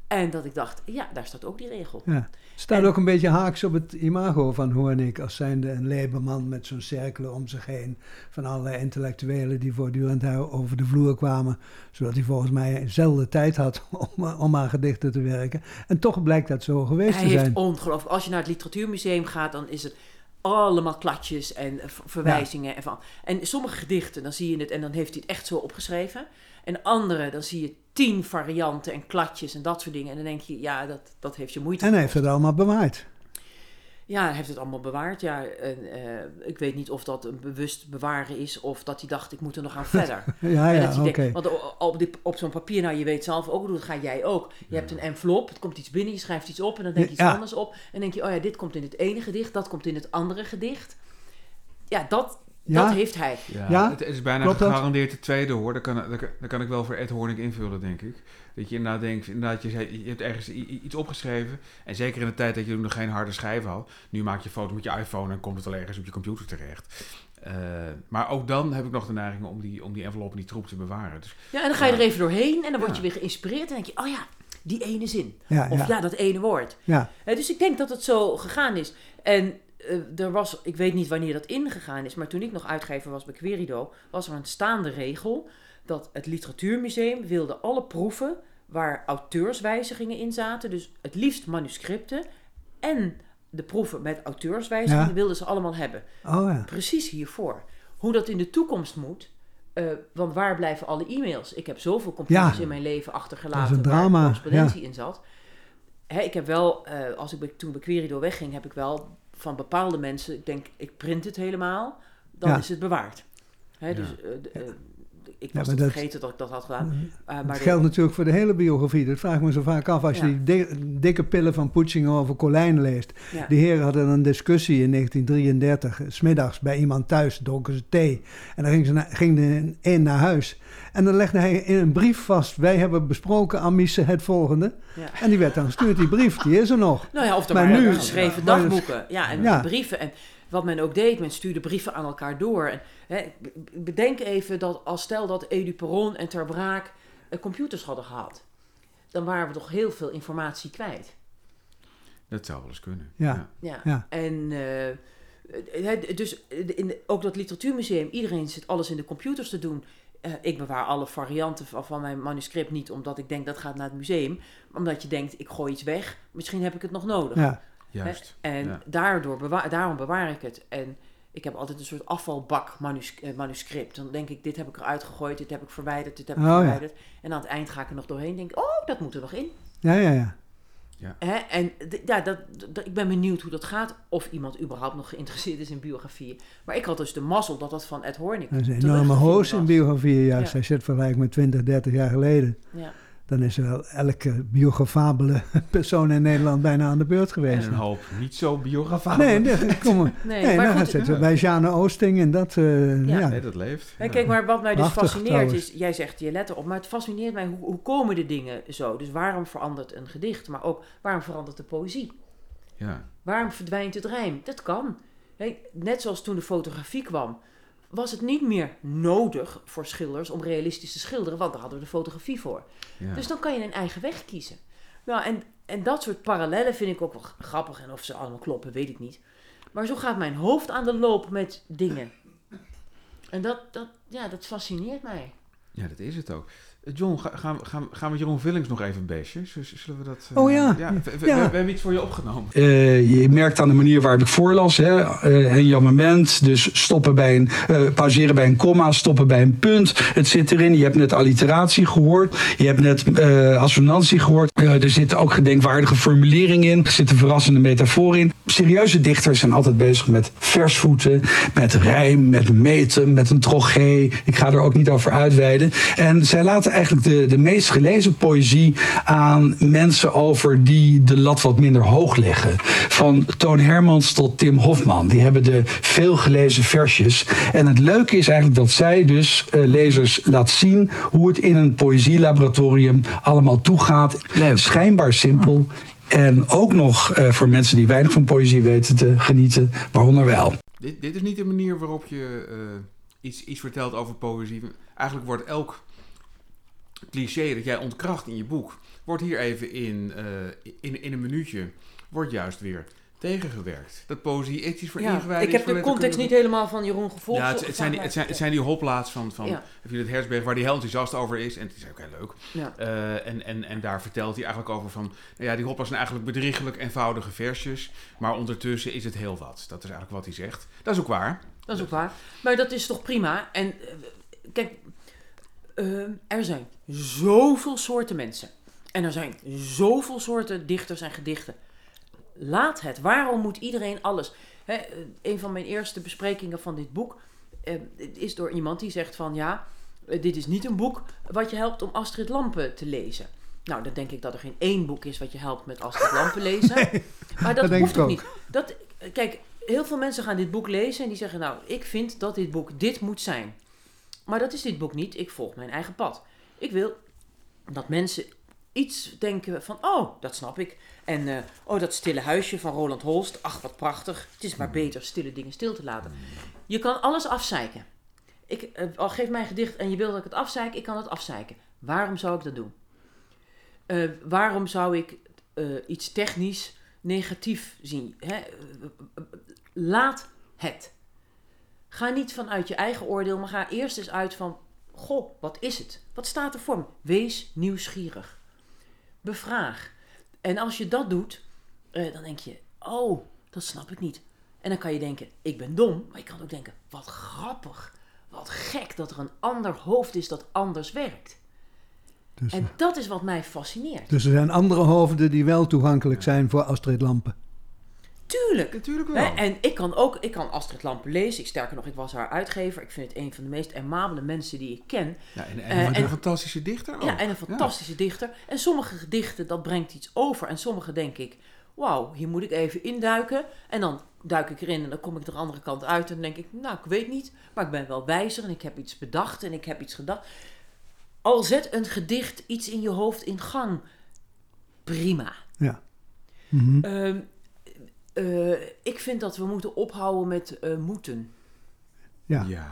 En dat ik dacht, ja, daar staat ook die regel. Ja. Staat En- ook een beetje haaks op het imago van Hoornik als zijnde een leberman met zo'n cirkelen om zich heen van allerlei intellectuelen die voortdurend over de vloer kwamen, zodat hij volgens mij zelden tijd had <laughs> om, om aan gedichten te werken. En toch blijkt dat zo geweest Hij te heeft zijn. ongelooflijk. Als je naar het literatuurmuseum gaat, dan is het allemaal kladjes en verwijzingen. En, van. en sommige gedichten, dan zie je het en dan heeft hij het echt zo opgeschreven. En andere, dan zie je tien varianten en kladjes en dat soort dingen. En dan denk je, ja, dat, dat heeft je moeite En heeft het allemaal bewaard. Ja, hij heeft het allemaal bewaard. Ja, en, eh, ik weet niet of dat een bewust bewaren is of dat hij dacht, ik moet er nog aan verder. <laughs> Ja, ja, oké. want op, dit- op zo'n papier, nou je weet zelf ook, dat ga jij ook. Je hebt een envelop, het komt iets binnen, je schrijft iets op en dan denk je iets Ja. anders op. En dan denk je, oh ja, dit komt in het ene gedicht, dat komt in het andere gedicht. Ja, dat, Ja? dat heeft hij. Ja? Het, het is bijna Klopt dat? gegarandeerd de tweede hoor. Dat kan, kan- dat kan ik wel voor Ed Hornik invullen, denk ik. Dat je inderdaad denkt, inderdaad, je, zei- je hebt ergens iets opgeschreven. En zeker in de tijd dat je nog geen harde schijf had. Nu maak je foto met je iPhone en komt het al ergens op je computer terecht. Eh, maar ook dan heb ik nog de neiging om die, om die envelop en die troep te bewaren. Dus Ja, en dan ga je er even doorheen en dan word je weer geïnspireerd en denk je, oh ja, die ene zin. Ja, Of ja. ja, dat ene woord. ja. Hè, dus ik denk dat het zo gegaan is. En eh, er was, ik weet niet wanneer dat ingegaan is, maar toen ik nog uitgever was bij Querido, was er een staande regel dat het Literatuurmuseum wilde alle proeven waar auteurswijzigingen in zaten, dus het liefst manuscripten en de proeven met auteurswijzigingen Ja. wilden ze allemaal hebben. Oh ja. Precies hiervoor. Hoe dat in de toekomst moet. eh, want waar blijven alle e-mails? Ik heb zoveel computers Ja. in mijn leven achtergelaten Dat waar drama, correspondentie in zat. Hè, ik heb wel, eh, als ik toen bij Querido wegging, heb ik wel van bepaalde mensen, ik denk, ik print het helemaal, dan is het bewaard. Hè, Ja. dus, eh, ik Ja, was maar het dat- vergeten dat ik dat had gedaan. Dat maar de- geldt natuurlijk voor de hele biografie. Dat vraag ik me zo vaak af als je Ja. die di- dikke pillen van Poetsing over Colijn leest. ja. Die heren hadden een discussie in 1933, eh, smiddags bij iemand thuis, dronken ze thee. En dan ging, ze na- ging de een naar huis. En dan legde hij in een brief vast, wij hebben besproken, Amice, het volgende. Ja. En die werd dan gestuurd, die brief, die is er nog. Nou ja, of er Maar waren nu- geschreven maar dagboeken. Ja, en Ja. brieven. En wat men ook deed, men stuurde brieven aan elkaar door. En, hè, bedenk even dat als stel dat Edu Perron en Ter Braak eh, computers hadden gehad. Dan waren we toch heel veel informatie kwijt. Dat zou wel eens kunnen. Ja. Ja. Ja. En eh, eh, dus in de- ook dat literatuurmuseum, iedereen zit alles in de computers te doen. Eh, ik bewaar alle varianten van, van mijn manuscript niet omdat ik denk dat gaat naar het museum. Maar omdat je denkt, ik gooi iets weg, misschien heb ik het nog nodig. Ja, Juist. Hè? En Ja. daardoor bewa- daarom bewaar ik het. En ik heb altijd een soort afvalbak manus- eh, manuscript. Dan denk ik, dit heb ik eruit gegooid, dit heb ik verwijderd, dit heb ik Oh, ja. verwijderd. En aan het eind ga ik er nog doorheen denk ik, oh, dat moet er nog in. ja, ja. ja. Hè? En ja, dat, dat- ik ben benieuwd hoe dat gaat. Of iemand überhaupt nog geïnteresseerd is in biografieën. Maar ik had dus de mazzel dat dat van Ed Hornick Dat is een enorme hoos in was. biografieën juist. Ja. Als je het vergelijkt met 20, 30 jaar geleden. Ja. Dan is er wel elke biografabele <laughs> persoon in Nederland bijna aan de beurt En geweest. een hoop niet zo biografabele. Nee, nee, kom maar. <laughs> Nee, Nee, maar dan goed, zitten we bij Jeanne Oosting en dat, eh, Ja. ja. Nee, dat leeft. Kijk, maar wat mij dus Prachtig, fascineert trouwens. is, jij zegt je letter op, maar het fascineert mij hoe, hoe komen de dingen zo? Dus waarom verandert een gedicht, maar ook waarom verandert de poëzie? Ja. Waarom verdwijnt het rijm? Dat kan. Net zoals toen de fotografie kwam, was het niet meer nodig voor schilders om realistisch te schilderen, want daar hadden we de fotografie voor. ja. Dus dan kan je een eigen weg kiezen. Nou, en, en dat soort parallellen vind ik ook wel grappig. En of ze allemaal kloppen, weet ik niet. Maar zo gaat mijn hoofd aan de loop met dingen. En dat, dat, ja, dat fascineert mij. ja, dat is het ook. John, ga- gaan, we- gaan, we- gaan we met Jeroen Villings nog even een? Z- Zullen we dat... eh, Oh ja. ja, we, we- Ja. we hebben iets voor je opgenomen. Eh, je merkt aan de manier waarop ik voorlas, hè, eh, een moment, dus stoppen bij een, eh, pauzeren bij een komma, stoppen bij een punt. Het zit erin. Je hebt net alliteratie gehoord, je hebt net eh, assonantie gehoord. Eh, er zitten ook gedenkwaardige formuleringen in, er zitten verrassende metaforen in. Serieuze dichters zijn altijd bezig met versvoeten, met rijm, met meten, met een trogee. Ik ga er ook niet over uitweiden. En zij laten eigenlijk de, de meest gelezen poëzie aan mensen over die de lat wat minder hoog leggen. Van Toon Hermans tot Tim Hofman. Die hebben de veel gelezen versjes. En het leuke is eigenlijk dat zij dus eh, lezers laat zien hoe het in een poëzielaboratorium allemaal toegaat. Schijnbaar simpel. En ook nog eh, voor mensen die weinig van poëzie weten te genieten, waaronder wel. Dit, dit is niet de manier waarop je eh, iets, iets vertelt over poëzie. Eigenlijk wordt elk cliché dat jij ontkracht in je boek... wordt hier even in, eh, in, in een minuutje... wordt juist weer tegengewerkt. Dat poëzie is iets voor Ja, ingewijden ik heb de context niet helemaal van Jeroen gevolgd. Ja, het, het, zijn die, het, zijn, het zijn die hoplaats van, van Ja. Philip Herzberg, waar hij heel enthousiast over is. En het is ook heel leuk. Ja. Eh, en, en, en daar vertelt hij eigenlijk over van... Nou ja, die hoplaats zijn eigenlijk bedriegelijk eenvoudige versjes. Maar ondertussen is het heel wat. Dat is eigenlijk wat hij zegt. Dat is ook waar. Dat is ook waar. Maar dat is toch prima. En eh, kijk, eh, er zijn zoveel soorten mensen. En er zijn zoveel soorten dichters en gedichten. Laat het. Waarom moet iedereen alles? Hè, eh, een van mijn eerste besprekingen van dit boek eh, is door iemand die zegt van ja, eh, dit is niet een boek wat je helpt om Astrid Lampen te lezen. Nou, dan denk ik dat er geen één boek is wat je helpt met Astrid Lampen lezen. <laughs> maar dat, dat hoeft ook ook. niet. Dat, kijk, heel veel mensen gaan dit boek lezen en die zeggen nou, ik vind dat dit boek dit moet zijn. Maar dat is dit boek niet. Ik volg mijn eigen pad. Ik wil dat mensen iets denken van, oh, dat snap ik. En, eh, oh, dat stille huisje van Roland Holst. Ach, wat prachtig. Het is maar beter stille dingen stil te laten. Je kan alles afzeiken. Ik, eh, al geef mij een gedicht en je wil dat ik het afzeik, ik kan het afzeiken. Waarom zou ik dat doen? Eh, waarom zou ik iets technisch negatief zien? Hè? Laat het. Ga niet vanuit je eigen oordeel, maar ga eerst eens uit van: Goh, wat is het? Wat staat er voor me? Wees nieuwsgierig. Bevraag. En als je dat doet, eh, dan denk je: Oh, dat snap ik niet. En dan kan je denken: Ik ben dom. Maar je kan ook denken: Wat grappig. Wat gek dat er een ander hoofd is dat anders werkt. Dus, En dat is wat mij fascineert. dus er zijn andere hoofden die wel toegankelijk zijn voor Astrid Lampen. Tuurlijk. Natuurlijk wel. En ik kan ook, ik kan Astrid Lampen lezen. Ik, sterker nog, ik was haar uitgever. Ik vind het een van de meest amabele mensen die ik ken. ja, en, en, Eh, een en- fantastische dichter ook. Ja, en een fantastische dichter. En sommige gedichten, dat brengt iets over. En sommige denk ik, wauw, hier moet ik even induiken. En dan duik ik erin en dan kom ik de andere kant uit. En dan denk ik, nou, ik weet niet. Maar ik ben wel wijzer en ik heb iets bedacht en ik heb iets gedacht. Al zet een gedicht iets in je hoofd in gang. Prima. Ja. Mhm. Ehm, eh, ik vind dat we moeten ophouden met eh, moeten. Ja. Ja.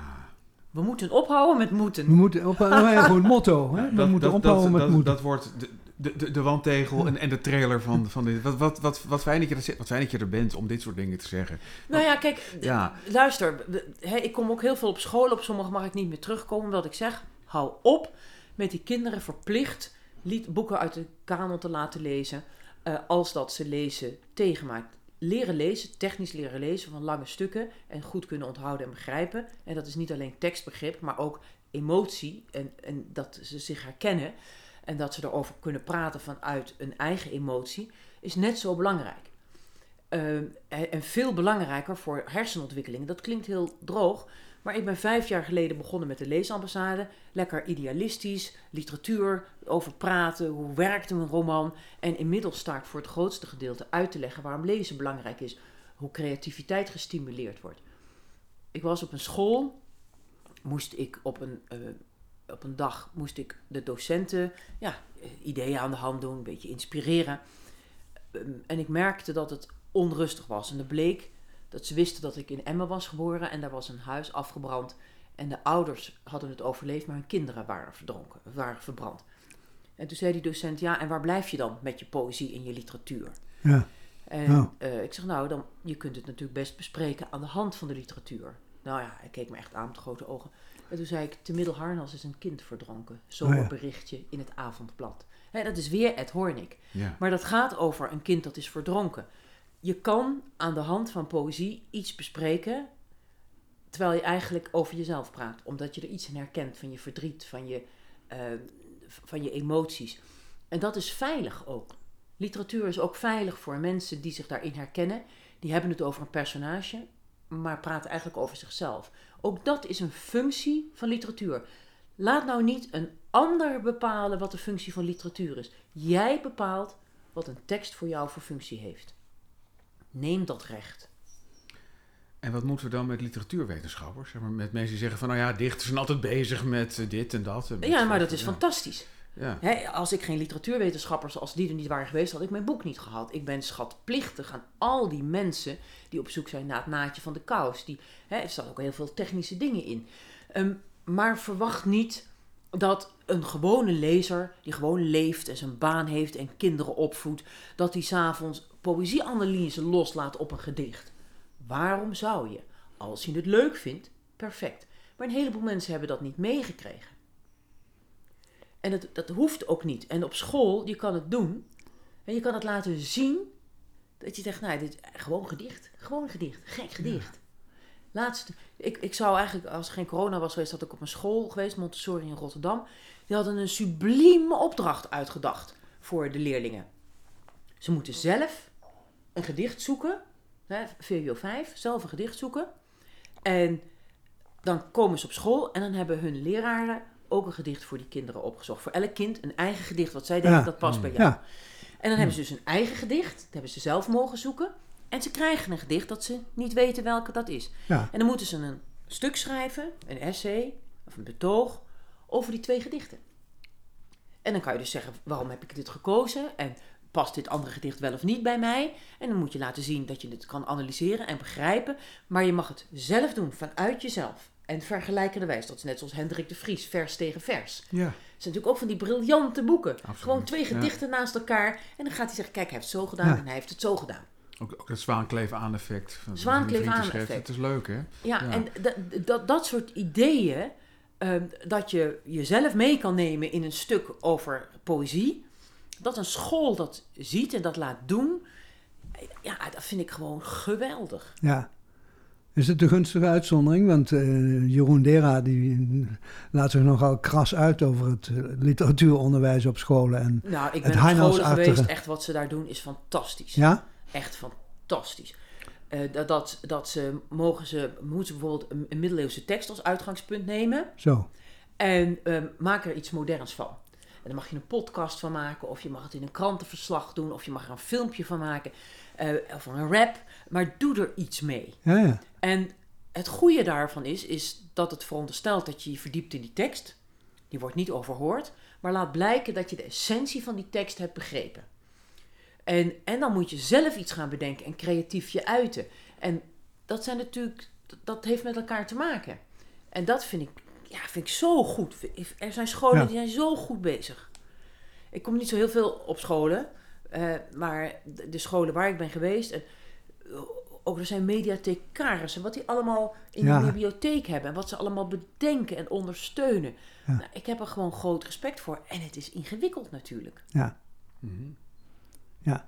We moeten ophouden met We moeten. moeten op nou het <laughs> motto. Hè? We Dat- moeten dat, ophouden dat, met dat, moeten. dat wordt de, de, de, de wandtegel en, en de trailer van, van dit. Wat, wat, wat, wat, fijn dat je dat zegt. Wat fijn dat je er bent om dit soort dingen te zeggen. Nou ja, kijk, Ja. luister. hè, ik kom ook heel veel op school. Op sommige mag ik niet meer terugkomen. Omdat ik zeg, hou op met die kinderen verplicht lied, boeken uit de kanon te laten lezen. eh, als dat ze lezen tegenmaakt. Leren lezen, technisch leren lezen van lange stukken. En goed kunnen onthouden en begrijpen. En dat is niet alleen tekstbegrip, maar ook emotie. En, en dat ze zich herkennen. En dat ze erover kunnen praten vanuit een eigen emotie. Is net zo belangrijk. Eh, en en veel belangrijker voor hersenontwikkeling. Dat klinkt heel droog, maar ik ben vijf jaar geleden begonnen met de leesambassade. Lekker idealistisch, literatuur, over praten, hoe werkt een roman. En inmiddels sta ik voor het grootste gedeelte uit te leggen waarom lezen belangrijk is. Hoe creativiteit gestimuleerd wordt. Ik was op een school, moest ik op een, eh, op een dag moest ik de docenten ja, eh, ideeën aan de hand doen, een beetje inspireren. Ehm, en ik merkte dat het onrustig was. En er bleek dat ze wisten dat ik in Emmen was geboren en daar was een huis afgebrand. En de ouders hadden het overleefd, maar hun kinderen waren verdronken, waren verbrand. En toen zei die docent, ja, en waar blijf je dan met je poëzie en je literatuur? Ja. En Oh. eh, ik zeg, nou, dan, je kunt het natuurlijk best bespreken aan de hand van de literatuur. Nou ja, hij keek me echt aan met grote ogen. En toen zei ik, te Middelharnas is een kind verdronken. Zomerberichtje in het avondblad. Hè, dat is weer Ed Hornik. Ja. Maar dat gaat over een kind dat is verdronken. Je kan aan de hand van poëzie iets bespreken, terwijl je eigenlijk over jezelf praat. Omdat je er iets in herkent van je verdriet, van je, eh, van je emoties. En dat is veilig ook. Literatuur is ook veilig voor mensen die zich daarin herkennen. Die hebben het over een personage, maar praten eigenlijk over zichzelf. Ook dat is een functie van literatuur. Laat nou niet een ander bepalen wat de functie van literatuur is. Jij bepaalt wat een tekst voor jou voor functie heeft. Neem dat recht. En wat moeten we dan met literatuurwetenschappers? Zeg maar, met mensen die zeggen van, nou ja, dichters zijn altijd bezig met eh, dit en dat. en met Ja, maar dat is ja. fantastisch. Ja. Hè, als ik geen literatuurwetenschappers, als die er niet waren geweest, had ik mijn boek niet gehad. Ik ben schatplichtig aan al die mensen die op zoek zijn naar het naadje van de kous. Die, hè, er staan ook heel veel technische dingen in. Ehm, maar verwacht niet dat een gewone lezer, die gewoon leeft en zijn baan heeft en kinderen opvoedt, dat die s'avonds poëzieanalyse loslaat op een gedicht. Waarom zou je? Als je het leuk vindt, perfect. Maar een heleboel mensen hebben dat niet meegekregen. En dat, dat hoeft ook niet. En op school, je kan het doen. En je kan het laten zien. Dat je zegt, nou, dit is gewoon gedicht. Gewoon gedicht. Gek gedicht. Laatst, ik, ik zou eigenlijk, als er geen corona was geweest, had ik op een school geweest, Montessori in Rotterdam. Die hadden een sublieme opdracht uitgedacht voor de leerlingen. Ze moeten zelf een gedicht zoeken. Hè, VWO 5, zelf een gedicht zoeken. En dan komen ze op school en dan hebben hun leraren ook een gedicht voor die kinderen opgezocht. Voor elk kind een eigen gedicht wat zij denken Ja. dat past bij jou. Ja. En dan hebben ze dus een eigen gedicht. Dat hebben ze zelf mogen zoeken. En ze krijgen een gedicht dat ze niet weten welke dat is. Ja. En dan moeten ze een stuk schrijven, een essay of een betoog over die twee gedichten. En dan kan je dus zeggen, waarom heb ik dit gekozen? En past dit andere gedicht wel of niet bij mij? En dan moet je laten zien dat je het kan analyseren en begrijpen. Maar je mag het zelf doen, vanuit jezelf. En vergelijkenderwijs, dat is net zoals Hendrik de Vries, vers tegen vers. Ja. Het zijn natuurlijk ook van die briljante boeken. Absoluut, Gewoon twee ja. gedichten naast elkaar. En dan gaat hij zeggen, kijk, hij heeft het zo gedaan Ja. en hij heeft het zo gedaan. Ook, ook dat zwaankleven aan effect. aan. Het is leuk, hè? Ja, Ja. en dat, dat, dat soort ideeën, ehm, dat je jezelf mee kan nemen in een stuk over poëzie, dat een school dat ziet en dat laat doen, ja, dat vind ik gewoon geweldig. Ja. Is het een gunstige uitzondering? Want eh, Jeroen Dera die laat zich nogal kras uit over het eh, literatuuronderwijs op scholen. En, Nou, ik Het ben op scholen geweest, echt wat ze daar doen is fantastisch. ja? Echt fantastisch. Eh, dat, dat, dat ze mogen ze, moeten ze bijvoorbeeld een, middeleeuwse tekst als uitgangspunt nemen. Zo. En ehm, maak er iets moderns van. En dan mag je een podcast van maken, of je mag het in een krantenverslag doen, of je mag er een filmpje van maken, eh, of een rap. Maar doe er iets mee. Ja, ja. En het goede daarvan is, is dat het veronderstelt dat je je verdiept in die tekst. Die wordt niet overhoord, maar laat blijken dat je de essentie van die tekst hebt begrepen. En, en dan moet je zelf iets gaan bedenken en creatief je uiten. En dat zijn natuurlijk, dat heeft met elkaar te maken. En dat vind ik, ja, vind ik zo goed. Er zijn scholen Ja. die zijn zo goed bezig. Ik kom niet zo heel veel op scholen, eh, maar de, de scholen waar ik ben geweest, en, eh, ook er zijn mediathekarissen, wat die allemaal in Ja. de bibliotheek hebben en wat ze allemaal bedenken en ondersteunen. Ja. Nou, ik heb er gewoon groot respect voor. En het is ingewikkeld natuurlijk. ja. Mhm. Ja.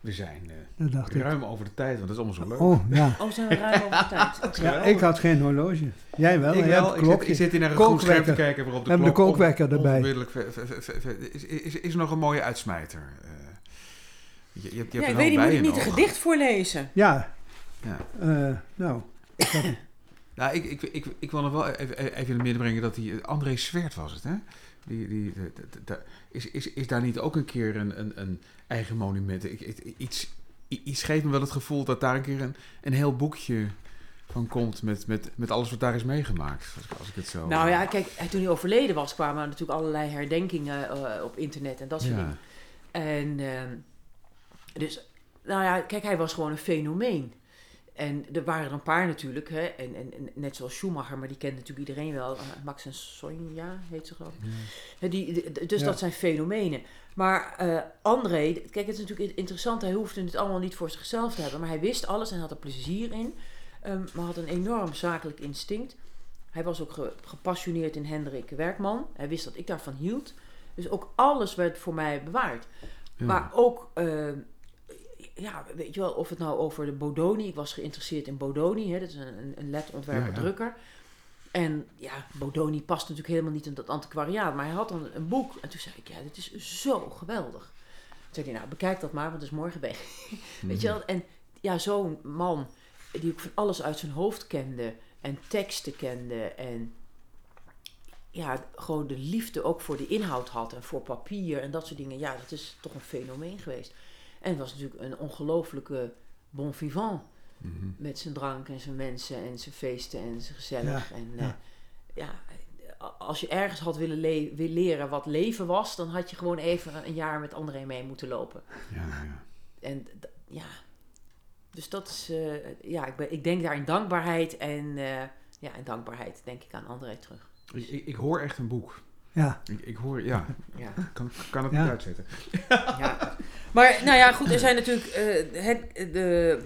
We zijn eh, Dat dacht ik. ruim over de tijd, want dat is allemaal zo leuk. Oh, ja. Oh, zijn we ruim over tijd. <laughs> Oké. ja. Ik had geen horloge. Jij wel. ik wel, een ik zit, ik zit hier naar een groen scherm te kijken waarop de We hebben de klok kookwekker on- erbij. onverbiddelijk ver- ver- ver- ver- is, is, is er nog een mooie uitsmijter? Eh, je, je, hebt- je hebt Ja, ik weet niet, moet je ik niet een gedicht voorlezen? Ja. Ja. Eh, nou. <laughs> Nou, ik, ik, ik, ik wil nog wel even, even in het midden brengen dat die... André Swert was het, hè? Die, die, de- de- de- de- is, is, is daar niet ook een keer een, een, een eigen monument? Ik, ik- iets, iets geeft me wel het gevoel dat daar een keer een, een heel boekje van komt... met, met, met alles wat daar is meegemaakt, als, ik- als ik het zo... Nou ja, kijk, toen hij overleden was, kwamen natuurlijk allerlei herdenkingen eh, op internet en dat soort Ja. dingen. En ehm, dus, nou ja, kijk, hij was gewoon een fenomeen. En er waren er een paar natuurlijk, hè, en, en, en net zoals Schumacher, maar die kent natuurlijk iedereen wel. Eh, Max en Sonja heet ze geloof ik. Hè, Die, die- dus Ja. dat zijn fenomenen. Maar eh, André, kijk, het is natuurlijk interessant, hij hoefde het allemaal niet voor zichzelf te hebben, maar hij wist alles en had er plezier in. Ehm, maar had een enorm zakelijk instinct. Hij was ook ge- gepassioneerd in Hendrik Werkman. Hij wist dat ik daarvan hield. Dus ook alles werd voor mij bewaard. Ja. Maar ook, eh, ja, weet je wel, of het nou over de Bodoni. Ik was geïnteresseerd in Bodoni, hè, dat is een, een, Ja, ja. En ja, Bodoni past natuurlijk helemaal niet in dat antiquariaat. Maar hij had dan een boek. En toen zei ik, ja, dit is zo geweldig. Toen zei hij, nou, bekijk dat maar, want het is morgen weg. <laughs> Weet je wel? En ja, zo'n man die ook van alles uit zijn hoofd kende. En teksten kende. En ja, gewoon de liefde ook voor de inhoud had. En voor papier en dat soort dingen. Ja, dat is toch een fenomeen geweest. En het was natuurlijk een ongelofelijke bon vivant. Mhm. Met zijn drank en zijn mensen en zijn feesten en zijn gezellig. en ja. ja. ja, als je ergens had willen, le- willen leren wat leven was, dan had je gewoon even een jaar met André mee moeten lopen. Ja, ja. En ja, dus dat is, eh, ja, ik, ben, ik denk daar in dankbaarheid en eh, ja, in dankbaarheid denk ik aan André terug. Ik, ik, ik hoor echt een boek. Ja. Ik, ik hoor, ja, Ja. kan, kan het Ja. niet uitzetten. Ja. Maar nou ja, goed, er zijn natuurlijk. eh, het, de,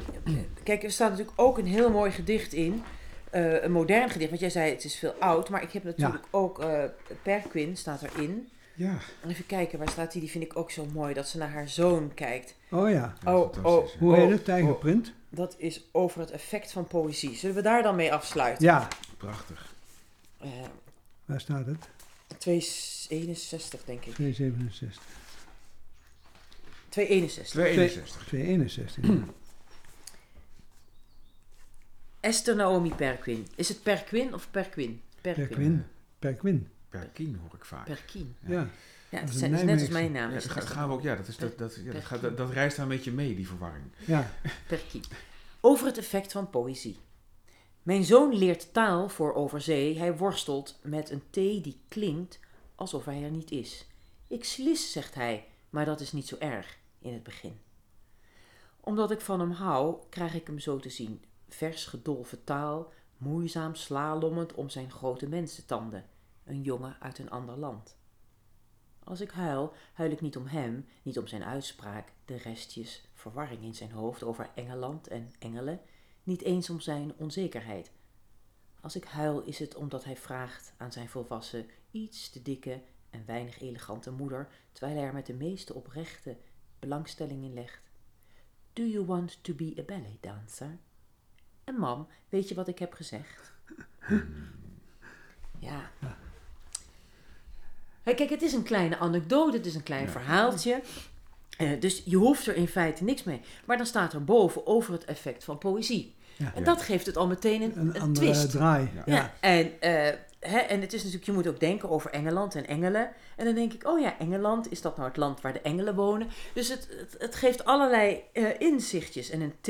kijk, er staat natuurlijk ook een heel mooi gedicht in. eh, een modern gedicht, want jij zei het is veel oud. Maar ik heb natuurlijk ook eh Perquin staat erin. Ja, Even kijken, waar staat die? Die vind ik ook zo mooi, dat ze naar haar zoon kijkt. Oh ja. Oh, fantastisch. Hoe Oh, heet het? Tijgerprint? Dat is over het effect van poëzie. Zullen we daar dan mee afsluiten? Ja. Prachtig. Eh, Waar staat het? 261, denk ik. 267. 261. 261. 261. Esther Naomi Perquin. Is het Perquin of Perquin? Perquin. Perquin. Perkien hoor ik vaak. Perquin. Ja. Ja, Dat het is net als mijn naam. Ja, is dat ga- gaan we ook, ja, dat, is, dat, dat, ja, dat, gaat, dat, dat reist daar een beetje mee, die verwarring. Ja. Perquin. Over het effect van poëzie. Mijn zoon leert taal voor over zee. Hij worstelt met een T die klinkt alsof hij er niet is. Ik slis, zegt hij, maar dat is niet zo erg in het begin. Omdat ik van hem hou, krijg ik hem zo te zien. Vers gedolven taal, moeizaam slalommend om zijn grote mensentanden. Een jongen uit een ander land. Als ik huil, huil ik niet om hem, niet om zijn uitspraak, de restjes, verwarring in zijn hoofd over Engeland en engelen, niet eens om zijn onzekerheid. Als ik huil, is het omdat hij vraagt aan zijn volwassen, iets te dikke en weinig elegante moeder, terwijl hij er met de meeste oprechte belangstelling in legt. Do you want to be a ballet dancer? En mam, weet je wat ik heb gezegd? <laughs> Ja. Hey, kijk, het is een kleine anekdote, het is een klein Ja. verhaaltje. Eh, dus je hoeft er in feite niks mee. Maar dan staat er boven over het effect van poëzie. Ja. En dat geeft het al meteen een, Een twist. draai. Ja. Ja, en, eh, hè, en het is natuurlijk, je moet ook denken over Engeland en engelen. En dan denk ik, oh ja, Engeland, is dat nou het land waar de engelen wonen? Dus het, het, het geeft allerlei eh, inzichtjes. En een T,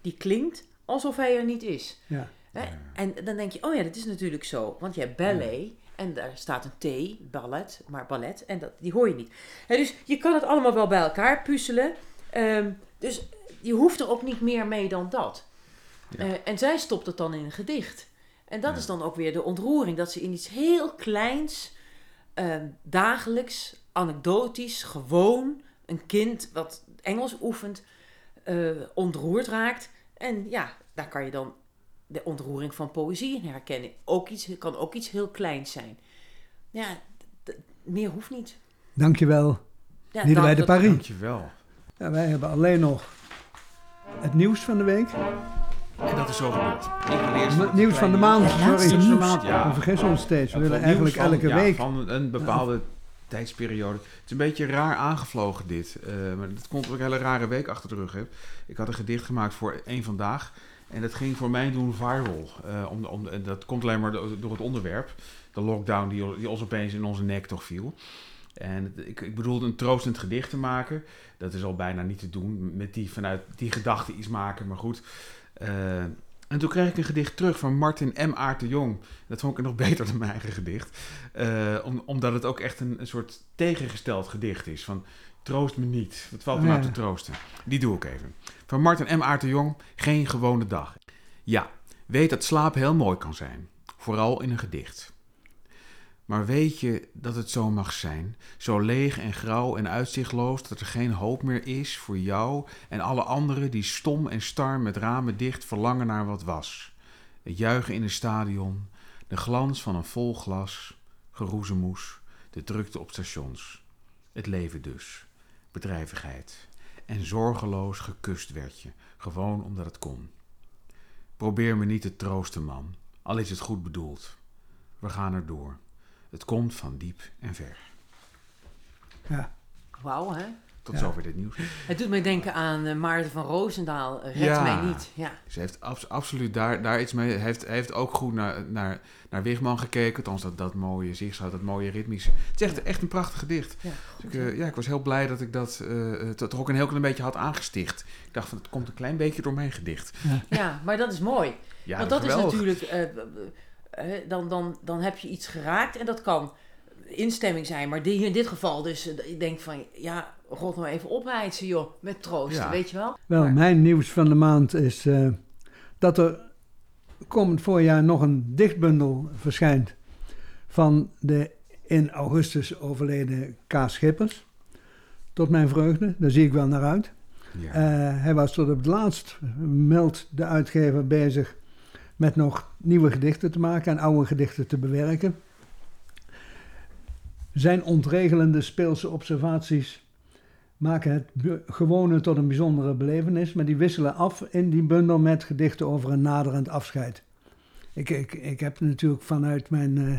die klinkt alsof hij er niet is. Ja. Hè? En dan denk je, oh ja, dat is natuurlijk zo. Want je hebt ballet en daar staat een T, ballet, maar ballet. En dat, die hoor je niet. Dus je kan het allemaal wel bij elkaar puzzelen. Ehm, dus je hoeft er ook niet meer mee dan dat. Ja. Eh, en zij stopt het dan in een gedicht. En dat Ja. is dan ook weer de ontroering. Dat ze in iets heel kleins, ehm, dagelijks, anekdotisch, gewoon een kind wat Engels oefent, eh, ontroerd raakt. En ja, daar kan je dan de ontroering van poëzie in herkennen. Ook iets, kan ook iets heel kleins zijn. Ja, meer hoeft niet. Dankjewel, Ja, Liedewij de dat- Paris. Dankjewel. Ja, wij hebben alleen nog het nieuws van de week. En dat is zo gebeurd. Het nieuws van de maand, sorry. laatste nieuws de maand. Ja. We vergissen ons steeds. We Ja, willen eigenlijk van- elke ja, week. van een bepaalde tijdsperiode. Het is een beetje raar aangevlogen dit. eh, maar dat komt omdat ik een hele rare week achter de rug heb. Ik had een gedicht gemaakt voor één vandaag. En dat ging voor mij doen viral. Eh, om, om, dat komt alleen maar do- door het onderwerp. De lockdown die, die ons opeens in onze nek toch viel. En ik, ik bedoelde een troostend gedicht te maken. Dat is al bijna niet te doen. Met die vanuit die gedachte iets maken. Maar goed. Eh, en toen kreeg ik een gedicht terug van Martin M. Aart de Jong. Dat vond ik nog <laughs> beter dan mijn eigen gedicht. Eh, om, omdat het ook echt een, een soort tegengesteld gedicht is. Van troost me niet. Wat valt me nou te troosten? Die doe ik even. Van Martin M. Aart de Jong. Geen gewone dag. Ja, weet dat slaap heel mooi kan zijn. Vooral in een gedicht. Maar weet je dat het zo mag zijn? Zo leeg en grauw en uitzichtloos dat er geen hoop meer is voor jou en alle anderen die stom en star met ramen dicht verlangen naar wat was. Het juichen in een stadion, de glans van een vol glas, geroezemoes, de drukte op stations. Het leven dus, bedrijvigheid. En zorgeloos gekust werd je, gewoon omdat het kon. Probeer me niet te troosten, man, al is het goed bedoeld. We gaan er door. Het komt van diep en ver. Ja. Wauw, hè? Tot Ja. zover dit nieuws. Het doet mij denken aan eh, Maarten van Roosendaal. Red Ja. mij niet. Ja. Ze heeft abs- absoluut daar, daar iets mee. Hij heeft, hij heeft ook goed naar, naar, naar Wigman gekeken. Althans, dat, dat mooie zigzag, dat mooie ritmische. Het is echt, echt een prachtig gedicht. Ja, Dus ik, eh, ja, ik was heel blij dat ik dat eh, to- toch ook een heel klein beetje had aangesticht. Ik dacht van, het komt een klein beetje door mijn gedicht. ja, maar dat is mooi. Ja, Want dat is natuurlijk, eh, eh, eh, dan, dan, dan heb je iets geraakt en dat kan instemming zijn. Maar die, in dit geval dus, eh, ik denk van, ja, god nou even opheizen joh, met troost, Ja. weet je wel. Wel, Maar- mijn nieuws van de maand is eh, dat er komend voorjaar nog een dichtbundel verschijnt van de in augustus overleden K. Schippers. Tot mijn vreugde, daar zie ik wel naar uit. Ja. Eh, hij was tot op het laatst, meldt de uitgever, bezig met nog nieuwe gedichten te maken en oude gedichten te bewerken. Zijn ontregelende speelse observaties maken het gewone tot een bijzondere belevenis, maar die wisselen af in die bundel met gedichten over een naderend afscheid. Ik, ik, ik heb natuurlijk vanuit mijn eh,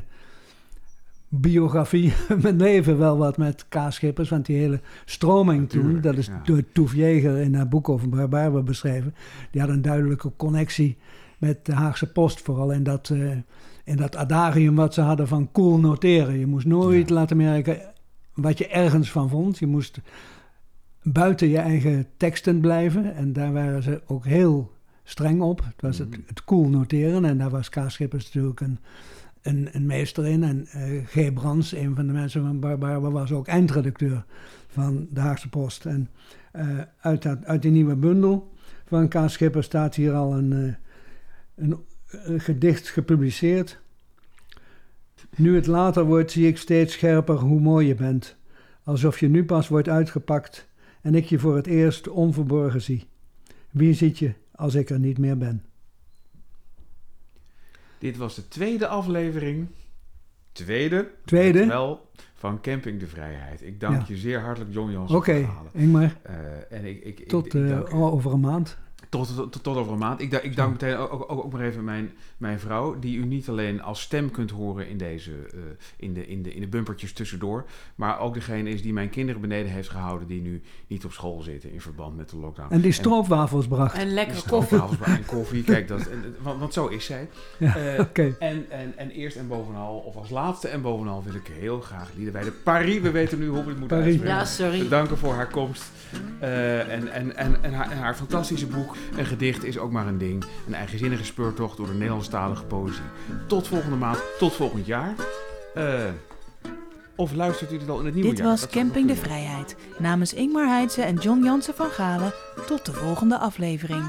biografie, <laughs> mijn leven, wel wat met K. Schippers, want die hele stroming toen, Natuurlijk, dat is ja. door Toef Jeger in haar boek over Barbarbe beschreven, die had een duidelijke connectie met de Haagse Post, vooral in dat, eh, in dat adagium wat ze hadden van cool noteren. Je moest nooit Ja. laten merken wat je ergens van vond. Je moest buiten je eigen teksten blijven. En daar waren ze ook heel streng op. Het was het, Mhm. het cool noteren. En daar was K. Schippers natuurlijk een, een, een meester in. En eh, G. Brands, een van de mensen van Barbarbe, was ook eindredacteur van de Haagse Post. En eh, uit, dat, uit die nieuwe bundel van K. Schippers staat hier al een, een, een gedicht gepubliceerd. Nu het later wordt, zie ik steeds scherper hoe mooi je bent. Alsof je nu pas wordt uitgepakt en ik je voor het eerst onverborgen zie. Wie ziet je als ik er niet meer ben? Dit was de tweede aflevering. Tweede. Tweede? Wel van Camping de Vrijheid. Ik dank Ja. je zeer hartelijk, John Jans. Oké, Ingmar, en ik, ik, ik, tot ik eh, over een maand. Tot, tot, tot over een maand. Ik, ik dank meteen ook, ook, ook maar even mijn, mijn vrouw, die u niet alleen als stem kunt horen in, deze, eh, in, de, in, de, in de bumpertjes tussendoor, maar ook degene is die mijn kinderen beneden heeft gehouden, die nu niet op school zitten in verband met de lockdown. En die stroopwafels bracht. En En lekkere koffie. stroopwafels en koffie, kijk, dat, <laughs> en- want, want zo is zij. Ja, Eh, Oké. en, en, en eerst en bovenal, of als laatste en bovenal, wil ik heel graag Lieden de Paris, we weten nu hoe we het moeten uitspreken. Ja, sorry. Bedanken voor haar komst. Eh, en, en, en, en, haar, en haar fantastische boek. Een gedicht is ook maar een ding. Een eigenzinnige speurtocht door de Nederlandstalige poëzie. Tot volgende maand, tot volgend jaar. Eh, of luistert u dit al in het nieuwe Dit jaar? was Dat zou Camping de. Vrijheid. Namens Ingmar Heidse en John Jansen van Galen. Tot de volgende aflevering.